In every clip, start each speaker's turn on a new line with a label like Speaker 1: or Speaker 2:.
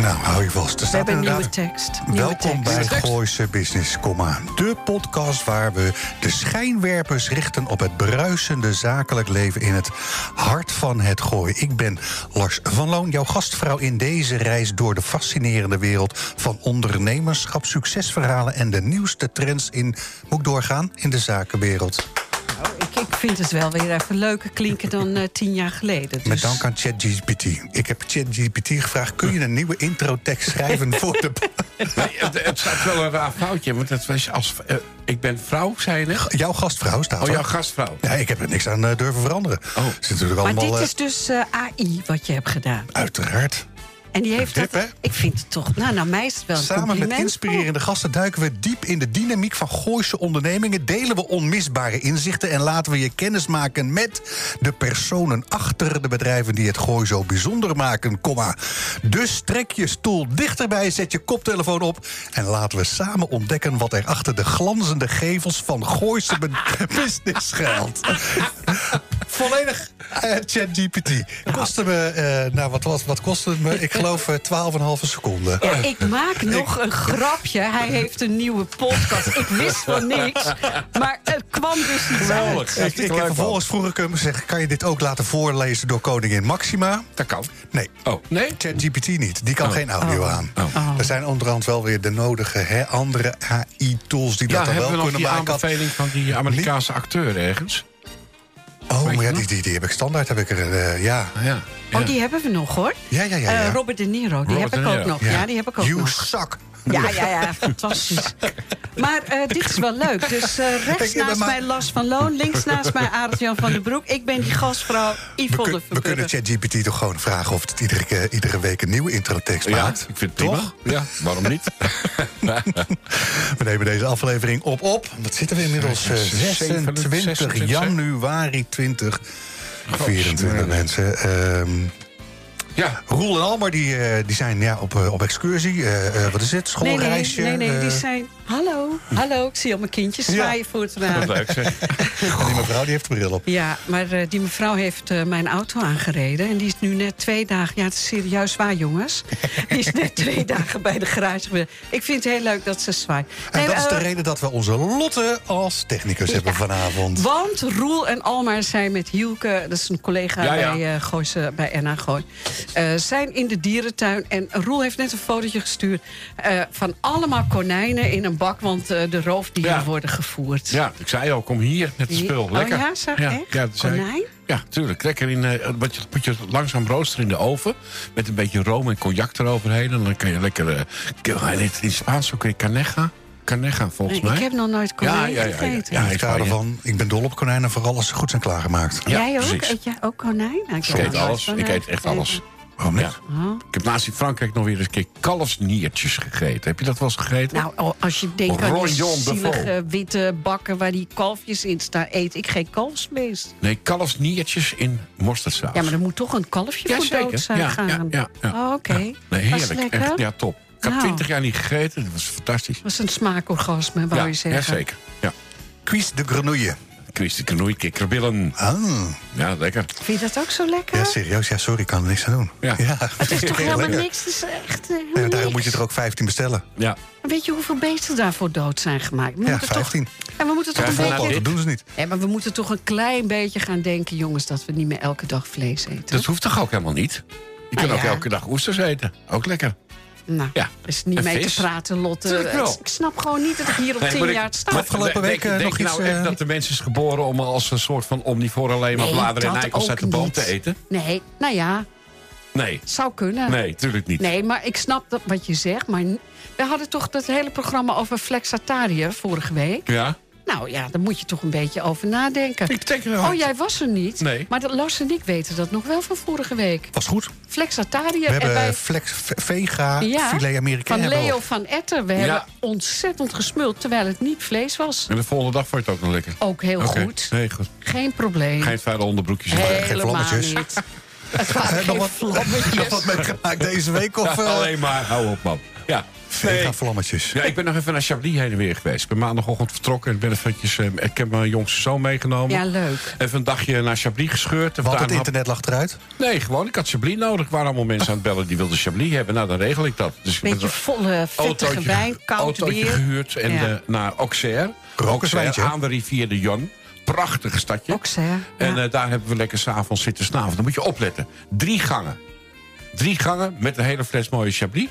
Speaker 1: Nou, hou je vast. Er
Speaker 2: We hebben een nieuwe tekst. Nieuwe
Speaker 1: Welkom
Speaker 2: tekst.
Speaker 1: bij Gooise Business, komma. De podcast waar we de schijnwerpers richten op het bruisende zakelijk leven in het hart van het gooi. Ik ben Lars van Loon, jouw gastvrouw in deze reis door de fascinerende wereld van ondernemerschap, succesverhalen en de nieuwste trends in, moet ik doorgaan, in de zakenwereld.
Speaker 2: Nou, ik, ik vind het wel weer even leuker klinken dan eh, tien jaar geleden. Dus.
Speaker 1: Met dank aan ChatGPT. Ik heb ChatGPT gevraagd: kun je een nieuwe introtekst schrijven voor de.
Speaker 3: Nee, het, het staat wel een raar foutje, want het was als... eh, ik ben vrouw, zei je net?
Speaker 1: Jouw gastvrouw staat
Speaker 3: Oh, jouw gastvrouw.
Speaker 1: Ja, ik heb er niks aan eh, durven veranderen.
Speaker 3: Oh.
Speaker 1: Het is natuurlijk
Speaker 2: Maar
Speaker 1: allemaal.
Speaker 2: dit is dus eh, AI wat je hebt gedaan.
Speaker 1: Uiteraard.
Speaker 2: En die heeft dat.
Speaker 1: hè?
Speaker 2: Ik vind het toch. Nou, nou mij is het wel een
Speaker 1: Samen met inspirerende gasten duiken we diep in de dynamiek van Gooise ondernemingen. Delen we onmisbare inzichten en laten we je kennis maken met de personen achter de bedrijven die het Gooi zo bijzonder maken. Komma. Dus trek je stoel dichterbij, zet je koptelefoon op en laten we samen ontdekken wat er achter de glanzende gevels van Gooise business schuilt. Volledig eh, ChatGPT. Kostte me, eh, nou wat, was, wat kostte het me? Ik geloof eh, 12,5 seconden.
Speaker 2: Ja, ik maak nog een grapje. Hij heeft een nieuwe podcast. Ik wist van niks. Maar het kwam dus iets
Speaker 3: Geweldig.
Speaker 2: uit.
Speaker 1: Ik, ik heb vervolgens vroeger kunnen zeggen... kan je dit ook laten voorlezen door koningin Maxima?
Speaker 3: Dat kan.
Speaker 1: Nee.
Speaker 3: Oh, nee?
Speaker 1: ChatGPT niet. Die kan geen audio aan.
Speaker 3: Oh.
Speaker 1: Er zijn onderhand wel weer de nodige hè, andere AI-tools... die
Speaker 3: Ja,
Speaker 1: dat dan
Speaker 3: hebben we
Speaker 1: wel
Speaker 3: nog
Speaker 1: kunnen
Speaker 3: die
Speaker 1: maken.
Speaker 3: aanbeveling van die Amerikaanse acteur ergens?
Speaker 1: Oh, maar ja, die, die, die heb ik standaard. Heb ik er, eh, ja.
Speaker 3: Ah, ja.
Speaker 2: Oh, die hebben we nog hoor.
Speaker 1: Ja, ja, ja. ja.
Speaker 2: Eh, Robert De Niro, die
Speaker 3: Robert
Speaker 2: heb ik ook nog. Ja, die heb ik ook
Speaker 1: you
Speaker 2: nog.
Speaker 1: suck.
Speaker 2: Ja, ja, ja, fantastisch. Maar eh, dit is wel leuk. Dus eh, rechts naast
Speaker 1: maar-
Speaker 2: mij Lars van Loon, links naast mij Arend-Jan van den Broek. Ik ben die gastvrouw
Speaker 1: We,
Speaker 2: Yvonne
Speaker 1: kun- we kunnen. ChatGPT toch gewoon vragen... of het iedere, iedere week een nieuwe introtekst
Speaker 3: Ja,
Speaker 1: maakt?
Speaker 3: ik vind het prima.
Speaker 1: Toch?
Speaker 3: Ja, waarom niet?
Speaker 1: We nemen deze aflevering op op. Wat zitten we inmiddels? eh, 26
Speaker 3: 26,
Speaker 1: januari 2024 mensen. Ehm
Speaker 3: ja.
Speaker 1: Roel en Almar die, eh, die zijn ja, op, eh, op excursie. Eh, wat is het?
Speaker 2: Nee, nee,
Speaker 1: Schoolreisje?
Speaker 2: nee, nee, die zijn... Hallo, hallo, ik zie al mijn kindjes
Speaker 1: Ja.
Speaker 2: zwaaien voor het raam.
Speaker 3: leuk zeg.
Speaker 1: en die mevrouw die heeft de bril op.
Speaker 2: Ja, maar eh, die mevrouw heeft eh, mijn auto aangereden. En die is nu net twee dagen... Ja, het is serieus waar, jongens. Die is net twee dagen bij de garage geweest. Ik vind het heel leuk dat ze zwaait.
Speaker 1: En
Speaker 2: Nee,
Speaker 1: dat is de
Speaker 2: eh,
Speaker 1: reden dat we onze Lotte als technicus hebben vanavond.
Speaker 2: Want Roel en Almar zijn met Hielke, dat is een collega
Speaker 3: Ja, ja.
Speaker 2: bij, eh Gooise, bij NH Gooi, eh, zijn in de dierentuin. En Roel heeft net een fotootje gestuurd eh, van allemaal konijnen in een bak, want eh, de roofdieren
Speaker 3: Ja.
Speaker 2: worden gevoerd.
Speaker 3: Ja, ik zei al, kom hier met het spul.
Speaker 2: Oh
Speaker 3: Lekker.
Speaker 2: ja, zeg, echt?
Speaker 3: dat zei ik.
Speaker 2: Konijn?
Speaker 3: Ja, tuurlijk. Lekker in, eh wat je, moet je langzaam roosteren in de oven. Met een beetje room en cognac eroverheen. En dan kan je lekker... eh, het in Spaans ook weer caneja. Caneja, volgens mij.
Speaker 2: ik heb nog nooit konijn
Speaker 3: Ja, ja, ja, ja.
Speaker 2: gegeten.
Speaker 3: Ja, ik
Speaker 1: het kader
Speaker 3: wou je-
Speaker 1: van, ik ben dol op konijnen, vooral als ze goed zijn klaargemaakt.
Speaker 3: Ja,
Speaker 2: Jij ook?
Speaker 3: precies.
Speaker 2: Eet jij ook konijn? Nou,
Speaker 3: Ik
Speaker 2: heb
Speaker 3: eet alles. Ik eet echt alles.
Speaker 1: Waarom niet?
Speaker 3: Ja. Ik heb naast in Frankrijk nog weer eens een keer kalfsniertjes gegeten. Heb je dat wel eens gegeten?
Speaker 2: Nou, als je denkt aan die zielige witte bakken waar die kalfjes in staan, eet ik geen kalfsvlees.
Speaker 3: Nee, kalfsniertjes in mosterdsaus.
Speaker 2: Ja, maar er moet toch een kalfje
Speaker 3: Ja,
Speaker 2: voor
Speaker 3: zeker.
Speaker 2: dood zijn
Speaker 3: Ja,
Speaker 2: gaan.
Speaker 3: ja, ja, ja.
Speaker 2: Oh, Oké.
Speaker 3: Nee, heerlijk. Echt, ja, top. Ik heb
Speaker 2: Nou.
Speaker 3: twintig jaar niet gegeten. Dat was fantastisch.
Speaker 2: was een smaakorgasme, wou
Speaker 3: Ja,
Speaker 2: je zeggen.
Speaker 3: ja, zeker. Ja.
Speaker 1: Quiz de grenouille.
Speaker 3: Christen knoei, kikkerbillen.
Speaker 1: Ah,
Speaker 3: Ja, lekker.
Speaker 2: Vind je dat ook zo lekker?
Speaker 1: ja, serieus. Ja, sorry, ik kan er niks aan doen.
Speaker 3: Ja.
Speaker 2: Het is toch helemaal
Speaker 1: lekker.
Speaker 2: niks? Het is echt eh,
Speaker 1: Ja, daarom moet je er ook 15 bestellen.
Speaker 3: Ja.
Speaker 2: Weet je hoeveel beesten daarvoor dood zijn gemaakt? We
Speaker 1: Ja,
Speaker 2: moeten
Speaker 1: 15.
Speaker 2: Toch, ja, we moeten toch
Speaker 3: Ja,
Speaker 2: een beetje...
Speaker 1: Dat doen ze niet.
Speaker 2: Ja, maar we moeten toch een klein beetje gaan denken, jongens... dat we niet meer elke dag vlees eten.
Speaker 3: Dat hoeft toch ook helemaal niet? Je
Speaker 2: Nou
Speaker 3: kan ook
Speaker 2: ja.
Speaker 3: elke dag oesters eten. Ook lekker.
Speaker 2: Nou,
Speaker 3: Ja.
Speaker 2: er is niet mee
Speaker 3: vis?
Speaker 2: te praten, Lotte. Ik snap gewoon niet dat ik hier op
Speaker 3: Nee,
Speaker 2: tien
Speaker 3: ik-
Speaker 2: jaar sta.
Speaker 1: afgelopen week,
Speaker 3: denk
Speaker 1: nog iets,
Speaker 3: nou echt
Speaker 1: eh,
Speaker 3: dat de mens is geboren om als een soort van omnivoor alleen maar
Speaker 2: Nee,
Speaker 3: bladeren en eikels uit de boom
Speaker 2: niet.
Speaker 3: te eten?
Speaker 2: Nee, nou ja,
Speaker 3: Nee.
Speaker 2: zou kunnen.
Speaker 3: Nee, tuurlijk niet.
Speaker 2: Nee, maar ik snap dat, wat je zegt. Maar we hadden toch dat hele programma over flexatarië vorige week.
Speaker 3: Ja?
Speaker 2: Nou ja, daar moet je toch een beetje over nadenken.
Speaker 3: Ik denk er.
Speaker 2: Oh, jij was er niet?
Speaker 3: Nee.
Speaker 2: Maar dat Lars en ik weten dat nog wel van vorige week.
Speaker 1: Was goed.
Speaker 2: Flexatarië.
Speaker 1: We
Speaker 2: en
Speaker 1: hebben flex, vega,
Speaker 2: ja,
Speaker 1: filet Amerikaan.
Speaker 2: van
Speaker 1: we
Speaker 2: Leo van Etten. We
Speaker 3: Ja.
Speaker 2: hebben ontzettend gesmuld, terwijl het niet vlees was.
Speaker 3: En de volgende dag vond je het ook nog lekker.
Speaker 2: Ook heel goed.
Speaker 3: Nee, goed.
Speaker 2: Geen probleem.
Speaker 3: Geen vuile onderbroekjes.
Speaker 1: geen
Speaker 2: Helemaal
Speaker 1: vlammetjes.
Speaker 2: niet. Het
Speaker 1: Eh, nog
Speaker 2: geen
Speaker 1: wat-
Speaker 2: vlammetjes.
Speaker 1: Nog wat meegemaakt deze week? Of
Speaker 3: Ja,
Speaker 1: eh
Speaker 3: alleen maar, hou op man. Ja.
Speaker 1: Vega vlammetjes?
Speaker 3: Ja, ik ben nog even naar Chablis heen en weer geweest. Ik ben maandagochtend vertrokken. en Ik, ben eventjes, eh, ik heb mijn jongste zoon meegenomen.
Speaker 2: Ja, leuk.
Speaker 3: Even een dagje naar Chablis gescheurd. en
Speaker 1: Want
Speaker 3: daar
Speaker 1: het internet lag eruit.
Speaker 3: Nee, gewoon. Ik had Chablis nodig. Er waren allemaal mensen aan het bellen die wilden Chablis hebben. Nou, dan regel ik dat. Dus ik ben
Speaker 2: Beetje volle, vettige wijn, koud
Speaker 3: autootje
Speaker 2: weer.
Speaker 3: gehuurd en
Speaker 2: Ja.
Speaker 3: eh, naar Auxerre.
Speaker 1: Hè?
Speaker 3: aan de rivier de Jon. Prachtig stadje.
Speaker 2: Auxerre,
Speaker 3: En
Speaker 2: ja.
Speaker 3: eh, daar hebben we lekker s'avonds zitten snaven. Dan moet je opletten. Drie gangen. Drie gangen met een hele fles mooie Chablis.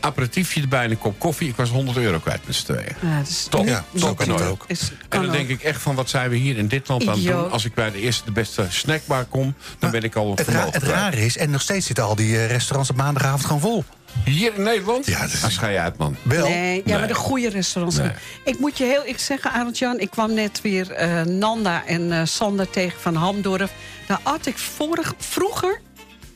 Speaker 3: Aperitiefje erbij en een kop koffie. Ik was 100 euro kwijt met z'n tweeën.
Speaker 2: Ja, dat is
Speaker 3: Top.
Speaker 1: Ja, zo kan ook.
Speaker 2: Is-
Speaker 3: En dan denk ik echt van, wat zijn we hier in dit land aan het doen? Als ik bij de eerste de beste snackbar kom, dan ben ik al
Speaker 1: Het, ra
Speaker 3: vermogen
Speaker 1: het rare is, en nog steeds zitten al die eh, restaurants op maandagavond gewoon vol.
Speaker 3: Hier in Nederland?
Speaker 1: Ja, dat is-
Speaker 3: je uit, man.
Speaker 1: Wel.
Speaker 2: Nee, ja,
Speaker 3: Nee.
Speaker 2: maar de goede restaurants.
Speaker 3: Nee.
Speaker 2: Ik moet je heel ik zeggen, Arend Jan, ik kwam net weer eh, Nanda en eh, Sander tegen van Hamdorf. Daar at ik vorig, vroeger,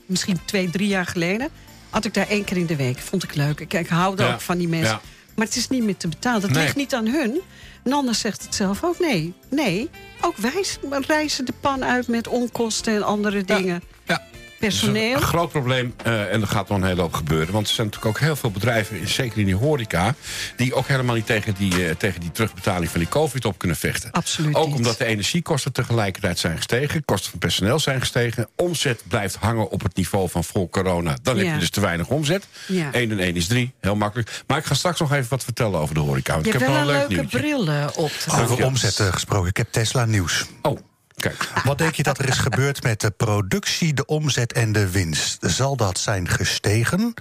Speaker 2: misschien twee, drie jaar geleden, had ik daar één keer in de week. Vond ik leuk. Ik, ik hou
Speaker 3: Ja.
Speaker 2: ook van die mensen.
Speaker 3: Ja.
Speaker 2: Maar het is niet meer te betalen. Dat
Speaker 3: Nee.
Speaker 2: ligt niet aan hun. Nanda zegt het zelf ook. Nee, nee. Ook wij reizen de pan uit met onkosten en andere dingen.
Speaker 3: Ja.
Speaker 2: Personeel.
Speaker 3: Een groot probleem, eh, en er gaat nog een hele hoop gebeuren. Want er zijn natuurlijk ook heel veel bedrijven, zeker in die horeca... die ook helemaal niet tegen die, eh, tegen die terugbetaling van die covid op kunnen vechten.
Speaker 2: Absoluut
Speaker 3: Ook
Speaker 2: niet.
Speaker 3: omdat de energiekosten tegelijkertijd zijn gestegen. Kosten van personeel zijn gestegen. Omzet blijft hangen op het niveau van voor corona. Dan heb
Speaker 2: Ja.
Speaker 3: je dus te weinig omzet.
Speaker 2: Ja.
Speaker 3: 1 en 1 is 3, heel makkelijk. Maar ik ga straks nog even wat vertellen over de horeca. want
Speaker 2: Je
Speaker 3: ik heb
Speaker 2: wel
Speaker 3: nog
Speaker 2: een
Speaker 3: leuk
Speaker 2: leuke
Speaker 3: nieuwtje.
Speaker 2: bril eh, op.
Speaker 1: Over omzet gesproken. Ik heb Tesla nieuws.
Speaker 3: Oh, kijk.
Speaker 1: Wat denk je dat er is gebeurd met de productie, de omzet en de winst? Zal dat zijn gestegen,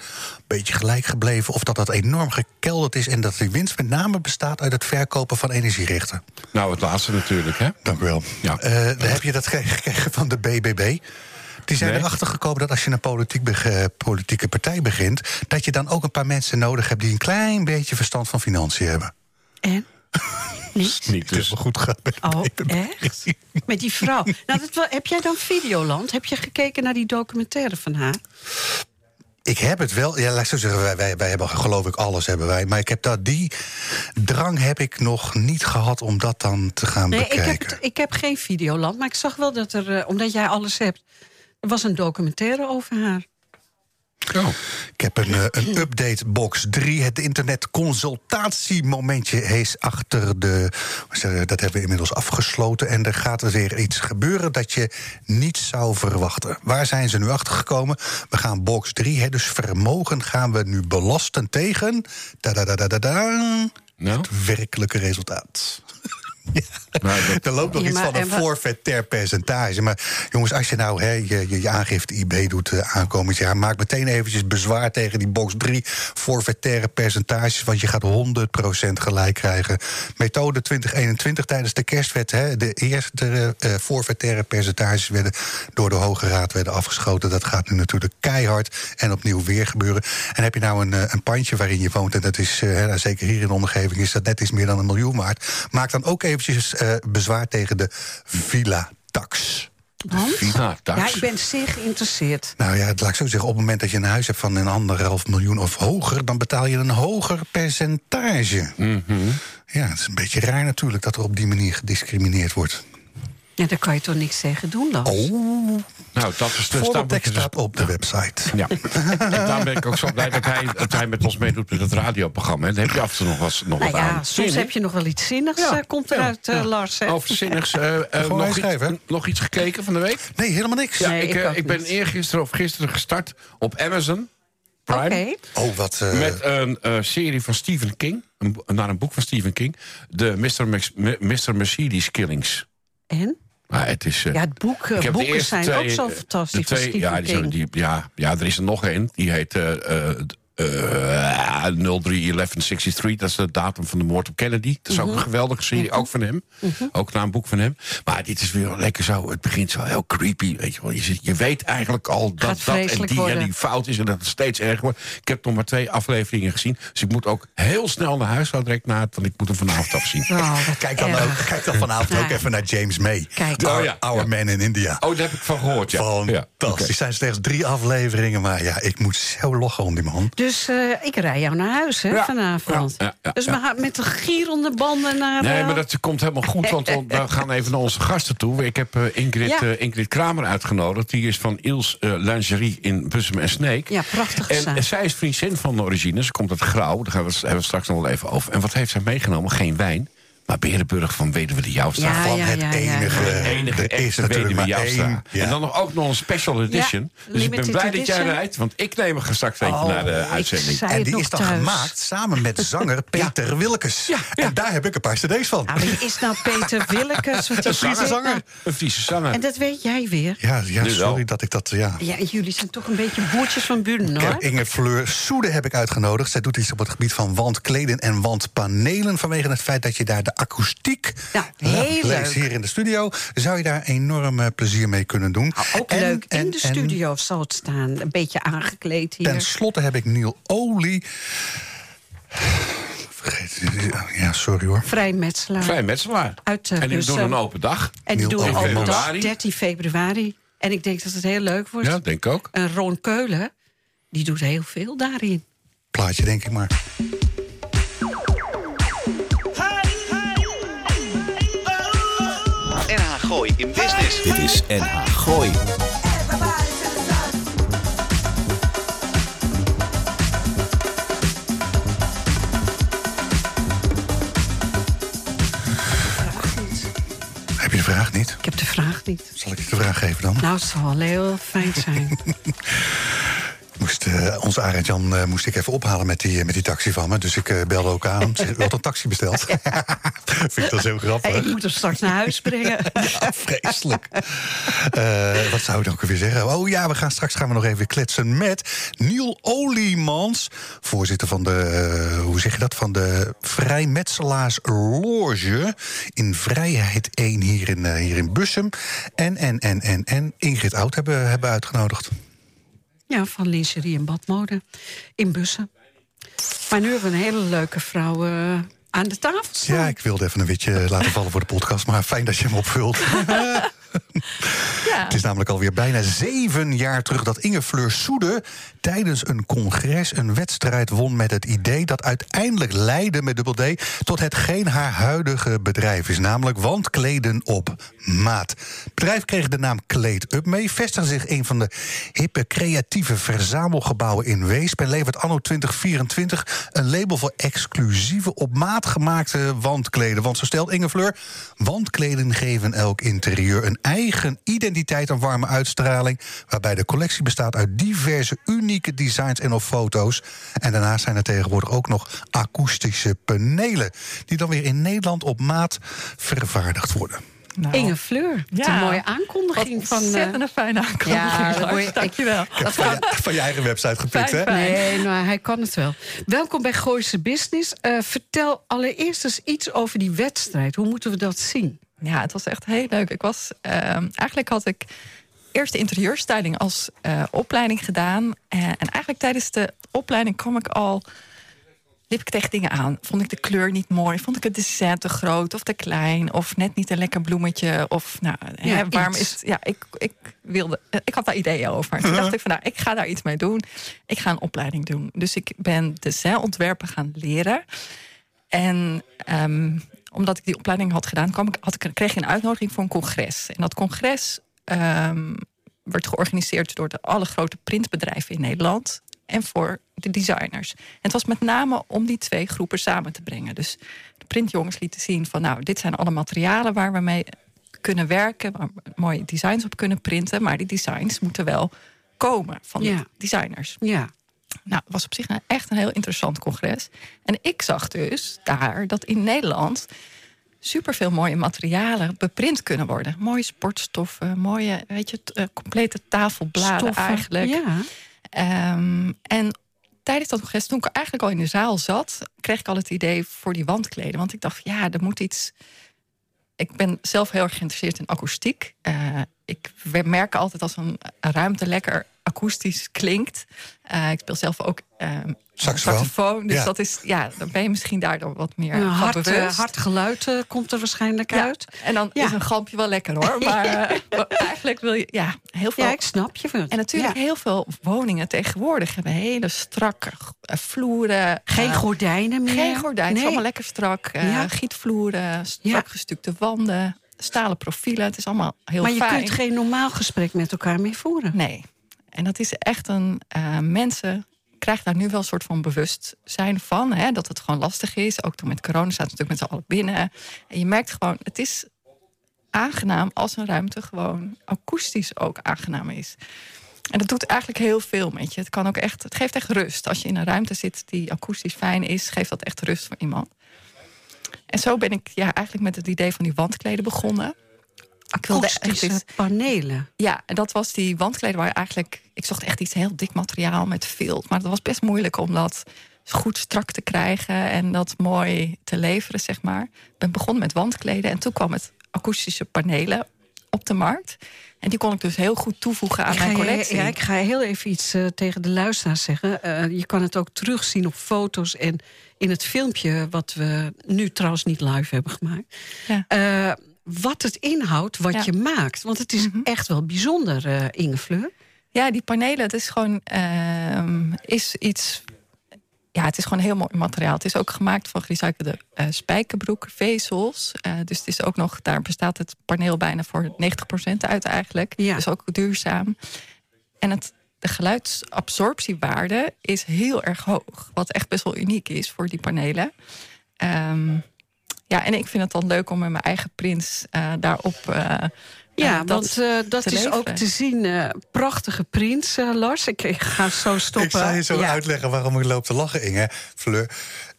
Speaker 1: beetje gelijk gebleven... of dat dat enorm gekelderd is en dat die winst met name bestaat... uit het verkopen van energierechten?
Speaker 3: Nou, het laatste natuurlijk, hè?
Speaker 1: Dank u wel.
Speaker 3: Ja.
Speaker 1: Eh, dan heb je dat ge- gekregen van de BBB. Die zijn
Speaker 3: Nee.
Speaker 1: erachter gekomen dat als je een politiek beg- politieke partij begint... dat je dan ook een paar mensen nodig hebt... die een klein beetje verstand van financiën hebben.
Speaker 2: En? Niet?
Speaker 3: Dus.
Speaker 1: goed gaat met
Speaker 2: Oh, echt? Met die vrouw. Nou, dat wel, heb jij dan Videoland? Heb je gekeken naar die documentaire van haar?
Speaker 1: Ik heb het wel. Ja, laat ik zo zeggen, wij, wij, wij hebben geloof ik alles hebben wij. Maar ik heb dat, die drang heb ik nog niet gehad om dat dan te gaan
Speaker 2: Nee, ik
Speaker 1: bekijken.
Speaker 2: heb, ik heb geen Videoland. Maar ik zag wel dat er, eh, omdat jij alles hebt... Er was een documentaire over haar.
Speaker 3: Oh.
Speaker 1: Ik heb een, eh, een update box 3. Het internet consultatiemomentje is achter de. Dat hebben we inmiddels afgesloten. En er gaat er weer iets gebeuren dat je niet zou verwachten. Waar zijn ze nu achter gekomen? We gaan box 3, hè, dus vermogen gaan we nu belasten tegen. Da-da-da-da-da.
Speaker 3: Nou?
Speaker 1: Het werkelijke resultaat. Ja.
Speaker 3: Nou, dat-
Speaker 1: er loopt nog
Speaker 2: Ja,
Speaker 1: iets van een forfaitair percentage. Maar jongens, als je nou hè, je, je, je aangifte IB doet eh, aankomend jaar... maak meteen eventjes bezwaar tegen die box 3 forfaitaire percentages... want je gaat 100% gelijk krijgen. Methode 2021 tijdens de kerstwet... Hè, de eerste eh forfaitaire percentages werden door de Hoge Raad werden afgeschoten. Dat gaat nu natuurlijk keihard en opnieuw weer gebeuren. En heb je nou een, een pandje waarin je woont... en dat is, hè, nou, zeker hier in de omgeving, is dat net iets meer dan een miljoen waard... maak dan ook eventjes eh, bezwaar tegen de villa-tax.
Speaker 2: Want?
Speaker 3: Villa tax.
Speaker 2: Ja, ik ben zeer geïnteresseerd.
Speaker 1: Nou ja, laat ik zo zeggen, op het moment dat je een huis hebt van een anderhalf miljoen of hoger, dan betaal je een hoger percentage. Ja, het is een beetje raar natuurlijk dat er op die manier gediscrimineerd wordt.
Speaker 2: Ja, daar kan je toch niks tegen doen, Lars?
Speaker 1: Oh,
Speaker 3: Nou, dat is dus... daar moet
Speaker 1: tekst
Speaker 3: dus-
Speaker 1: op de website.
Speaker 3: Ja, en daarom ben ik ook zo blij dat hij, dat hij met ons meedoet met het radioprogramma. En dan heb je af en toe nog, wat, nog
Speaker 2: Nou
Speaker 3: wat
Speaker 2: ja,
Speaker 3: aan.
Speaker 2: soms heb je nog wel iets zinnigs,
Speaker 3: Ja,
Speaker 2: eh, komt eruit, eh. Lars. hè?
Speaker 3: Over zinnigs.
Speaker 1: Gewoon
Speaker 3: nog, iets,
Speaker 1: inschrijven, hè?
Speaker 3: nog iets gekeken van de week?
Speaker 1: Nee, helemaal niks.
Speaker 3: Ja,
Speaker 2: Nee,
Speaker 3: ik,
Speaker 2: ik
Speaker 3: ben eergisteren of gisteren gestart op Amazon Prime.
Speaker 2: Oké.
Speaker 1: Oh, wat. eh,
Speaker 3: Met een eh, serie van Stephen King. Een, naar een boek van Stephen King. De Mr. Max- Mr. Mercedes Killings.
Speaker 2: En?
Speaker 3: Maar het is... eh,
Speaker 2: Ja, het boek, boeken zijn
Speaker 3: twee,
Speaker 2: ook zo
Speaker 3: eh,
Speaker 2: fantastisch
Speaker 3: twee- ja, die die- ja, ja, er is er nog één. Die heet... eh, eh, d- eh, ja, 03-1163, dat is de datum van de moord op Kennedy. Dat is ook
Speaker 2: Mhm.
Speaker 3: een geweldige serie, ook van hem. Ook naar een boek van hem. Maar dit is weer lekker zo, het begint zo heel creepy. Weet je, wel. je, zit, je weet eigenlijk al dat dat en die en die fout is... en dat het steeds erger wordt. Ik heb nog maar twee afleveringen gezien. Dus ik moet ook heel snel naar huis, zo direct na het... want ik moet hem vanavond afzien.
Speaker 2: Oh,
Speaker 1: Kijk dan,
Speaker 2: erg.
Speaker 1: ook, kijk dan vanavond ook even naar James May.
Speaker 2: Kijk.
Speaker 1: Our,
Speaker 3: Oh ja,
Speaker 1: Our
Speaker 3: ja.
Speaker 1: Man in India.
Speaker 3: Oh, daar heb ik van gehoord, ja.
Speaker 1: Fantastisch. Er zijn slechts drie afleveringen, maar ja, ik moet zo lachen om die man.
Speaker 2: Dus eh, ik rij jou naar huis hè,
Speaker 3: Ja.
Speaker 2: vanavond.
Speaker 3: Ja, ja,
Speaker 2: dus gaan met de gierende banden naar...
Speaker 3: Nee,
Speaker 2: eh,
Speaker 3: maar dat komt helemaal goed, want we gaan even naar onze gasten toe. Ik heb eh, Ingrid, Ingrid Kramer uitgenodigd. Die is van Iels Lingerie in Bussum en Sneek.
Speaker 2: Ja, prachtig
Speaker 3: En, zij is vriendin van de origine. Ze komt uit Grauw, daar gaan we hebben we straks nog wel even over. En wat heeft zij meegenomen? Geen wijn, maar Berenburg van Weduwe de Joustra.
Speaker 2: Ja,
Speaker 1: Van
Speaker 2: ja,
Speaker 1: het enige.
Speaker 2: ja.
Speaker 3: De enige
Speaker 1: is natuurlijk
Speaker 3: Weduwe
Speaker 1: maar
Speaker 3: Joustra.
Speaker 1: één. Ja.
Speaker 3: En dan nog ook nog een special edition. dus ik ben blij dat jij rijdt, want ik neem er straks eentje
Speaker 2: Oh,
Speaker 3: naar de uitzending.
Speaker 1: En
Speaker 2: het
Speaker 1: die is dan
Speaker 2: thuis.
Speaker 1: gemaakt samen met zanger Peter Willekes.
Speaker 3: Ja, ja.
Speaker 1: En daar heb ik een paar cd's van.
Speaker 2: Nou, wie is nou Peter Willekes? Wat is
Speaker 1: Friese zanger.
Speaker 2: nou?
Speaker 3: Een Friese zanger.
Speaker 2: En dat weet jij weer.
Speaker 1: Ja, ja sorry dat ik dat... Ja.
Speaker 2: Ja, jullie zijn toch een beetje boertjes van Buren, hoor.
Speaker 1: Inge Fleur Soede heb ik uitgenodigd. Zij doet iets op het gebied van wandkleden en wandpanelen... vanwege het feit dat je daar de akoestiek
Speaker 2: Nou, heel leuk.
Speaker 1: hier in de studio. Zou je daar enorm eh, plezier mee kunnen doen.
Speaker 2: Nou, ook
Speaker 1: En-
Speaker 2: leuk. In
Speaker 1: en-
Speaker 2: de
Speaker 1: en
Speaker 2: studio zal het staan. Een beetje aangekleed hier.
Speaker 1: Ten slotte heb ik Neil Olie... Vergeet, ja, sorry hoor.
Speaker 2: Vrijmetselaar.
Speaker 3: Vrij metselaar.
Speaker 2: Uit, eh,
Speaker 3: en die doen een open dag.
Speaker 2: En die doen een open dag,
Speaker 3: Februari.
Speaker 2: 13 februari. En ik denk dat het heel leuk wordt.
Speaker 3: Ja, denk ik ook.
Speaker 2: En Ron Keulen, die doet heel veel daarin.
Speaker 1: Plaatje denk ik maar.
Speaker 4: In Business. Dit is NH Gooi.
Speaker 1: Heb je de vraag niet?
Speaker 2: Ik heb de vraag niet.
Speaker 1: Zal ik je de vraag geven dan?
Speaker 2: Nou, het zal wel heel fijn zijn.
Speaker 1: Moest, eh, onze Arend Jan eh, moest ik even ophalen met die, met die taxi van me. Dus ik eh, belde ook aan. Zeg, U had een taxi besteld. Vind ik dat heel grappig.
Speaker 2: Hey, ik moet hem straks naar huis brengen.
Speaker 1: Ja, vreselijk. Wat zou ik dan ook weer zeggen? Oh ja, we gaan straks gaan we nog even kletsen met Niel Oliemans, voorzitter van de, hoe zeg je dat, van de Vrijmetselaars Loge in Vrijheid 1 hier in, hier in Bussum. En, en, en, en, en Ingrid Oud hebben, hebben uitgenodigd.
Speaker 2: Ja, van lingerie en badmode in Bussen. Maar nu hebben we een hele leuke vrouw eh, aan de tafel staan.
Speaker 1: Ja, ik wilde even een witje laten vallen voor de podcast, maar fijn dat je hem opvult.
Speaker 5: Ja.
Speaker 1: Het is namelijk alweer bijna zeven jaar terug dat Inge Fleur Soede tijdens een congres een wedstrijd won met het idee dat uiteindelijk leidde met dubbel D tot hetgeen haar huidige bedrijf is, namelijk wandkleden op maat. Het bedrijf kreeg de naam Kleed Up mee, vestigde zich een van de hippe creatieve verzamelgebouwen in Weesp en levert anno 2024 een label voor exclusieve op maat gemaakte wandkleden. Want zo stelt Inge Fleur, wandkleden geven elk interieur een eigen identiteit en warme uitstraling, waarbij de collectie bestaat uit diverse unieke designs en of foto's. En daarnaast zijn er tegenwoordig ook nog akoestische panelen, die dan weer in Nederland op maat vervaardigd worden.
Speaker 5: Nou,
Speaker 2: Inge Fleur, wat
Speaker 5: Ja.
Speaker 2: een mooie
Speaker 5: wat
Speaker 2: aankondiging van... eh,
Speaker 5: ontzettend een fijne aankondiging.
Speaker 2: Ja, je-
Speaker 5: Dankjewel.
Speaker 2: dat
Speaker 1: Van je, van je eigen website gepikt,
Speaker 5: Fijn,
Speaker 1: hè?
Speaker 5: fijn.
Speaker 2: Nee, nou, hij kan het wel. Welkom bij Gooise Business. Eh, vertel allereerst eens iets over die wedstrijd. Hoe moeten we dat zien?
Speaker 5: Ja, het was echt heel leuk. Ik was, ehm, eigenlijk had ik eerst de interieurstyling als eh, opleiding gedaan. Eh, en eigenlijk tijdens de opleiding kwam ik al... liep ik tegen dingen aan. Vond ik de kleur niet mooi? Vond ik het design te groot of te klein? Of net niet een lekker bloemetje? Of nou,
Speaker 2: Ja,
Speaker 5: hè, waarom
Speaker 2: iets.
Speaker 5: is het... Ja, ik, ik, wilde, eh, ik had daar ideeën over. Toen dacht ik van, nou, ik ga daar iets mee doen. Ik ga een opleiding doen. Dus ik ben designontwerpen gaan leren. En ehm, omdat ik die opleiding had gedaan, kwam ik, had ik, kreeg ik een uitnodiging voor een congres. En dat congres ehm, werd georganiseerd door de alle grote printbedrijven in Nederland en voor de designers. En het was met name om die twee groepen samen te brengen. Dus de printjongens lieten zien van, nou, dit zijn alle materialen waar we mee kunnen werken, waar we mooie designs op kunnen printen, maar die designs moeten wel komen van
Speaker 2: Ja.
Speaker 5: de designers.
Speaker 2: Ja,
Speaker 5: Nou, het was op zich een- echt een heel interessant congres. En ik zag dus daar dat in Nederland superveel mooie materialen beprint kunnen worden. Mooie sportstoffen, mooie, weet je, eh, complete tafelbladen
Speaker 2: stoffen.
Speaker 5: eigenlijk.
Speaker 2: Ja.
Speaker 5: Ehm, en tijdens dat congres, toen ik eigenlijk al in de zaal zat, kreeg ik al het idee voor die wandkleden. Want ik dacht, ja, er moet iets. Ik ben zelf heel erg geïnteresseerd in akoestiek. Uh, ik merk altijd als een ruimte lekker akoestisch klinkt. Uh, ik speel zelf ook uh,
Speaker 1: saxofoon.
Speaker 5: saxofoon. Dus dat is, ja, dan ben je misschien daardoor wat meer
Speaker 2: een
Speaker 5: van
Speaker 2: hard, uh, geluid uh, komt er waarschijnlijk
Speaker 5: Ja,
Speaker 2: uit.
Speaker 5: En dan
Speaker 2: Ja.
Speaker 5: is een galmpje wel lekker hoor. Maar uh, eigenlijk wil je ja, heel veel.
Speaker 2: Ja, ik snap je. Wel.
Speaker 5: En natuurlijk
Speaker 2: Ja.
Speaker 5: heel veel woningen tegenwoordig hebben hele strakke eh, vloeren.
Speaker 2: Geen
Speaker 5: eh,
Speaker 2: gordijnen meer.
Speaker 5: Geen gordijn. Het is
Speaker 2: Nee.
Speaker 5: allemaal lekker strak. eh,
Speaker 2: Ja.
Speaker 5: Gietvloeren, strak
Speaker 2: Ja.
Speaker 5: gestukte wanden, stalen profielen. Het is allemaal heel
Speaker 2: Maar je
Speaker 5: fijn.
Speaker 2: kunt geen normaal gesprek met elkaar meer voeren.
Speaker 5: Nee. En dat is echt een. eh, mensen krijgen daar nu wel een soort van bewustzijn van. Hè, dat het gewoon lastig is. Ook toen met corona staat natuurlijk met z'n allen binnen. En je merkt gewoon, het is aangenaam als een ruimte gewoon akoestisch ook aangenaam is. En dat doet eigenlijk heel veel met je. Het, kan ook echt, het geeft echt rust. Als je in een ruimte zit die akoestisch fijn is, geeft dat echt rust voor iemand. En zo ben ik ja, eigenlijk met het idee van die wandkleden begonnen. Ik wilde echt
Speaker 2: Akoestische
Speaker 5: iets-
Speaker 2: panelen.
Speaker 5: ja, en dat was die wandkleden waar eigenlijk... Ik zocht echt iets heel dik materiaal met vilt. Maar dat was best moeilijk om dat goed strak te krijgen... en dat mooi te leveren, zeg maar. Ik ben begonnen met wandkleden en toen kwam het akoestische panelen op de markt. En die kon ik dus heel goed toevoegen aan mijn
Speaker 2: je-
Speaker 5: collectie.
Speaker 2: ja, ik ga heel even iets eh, tegen de luisteraars zeggen. Eh, je kan het ook terugzien op foto's en in het filmpje... wat we nu trouwens niet live hebben gemaakt.
Speaker 5: Ja.
Speaker 2: Eh, wat het inhoudt, wat
Speaker 5: Ja.
Speaker 2: je maakt. Want het is
Speaker 5: Mhm.
Speaker 2: echt wel bijzonder, eh Inge Fleur.
Speaker 5: Ja, die panelen, het is gewoon ehm, is iets. Ja, het is gewoon heel mooi materiaal. Het is ook gemaakt van gerecyclede eh spijkerbroek, vezels. Eh, dus het is ook nog, daar bestaat het paneel bijna voor 90% uit eigenlijk.
Speaker 2: Ja.
Speaker 5: Dus ook duurzaam. En het, de geluidsabsorptiewaarde is heel erg hoog. Wat echt best wel uniek is voor die panelen. Ehm, ja, en ik vind het dan leuk om met mijn eigen prints eh, daarop. eh,
Speaker 2: Ja,
Speaker 5: dat
Speaker 2: want eh, dat
Speaker 5: te
Speaker 2: is ook te zien. eh, prachtige prints, eh, Lars. Ik, ik ga zo stoppen.
Speaker 1: Ik zal je zo
Speaker 2: Ja.
Speaker 1: uitleggen waarom ik loop te lachen, Inge. Fleur.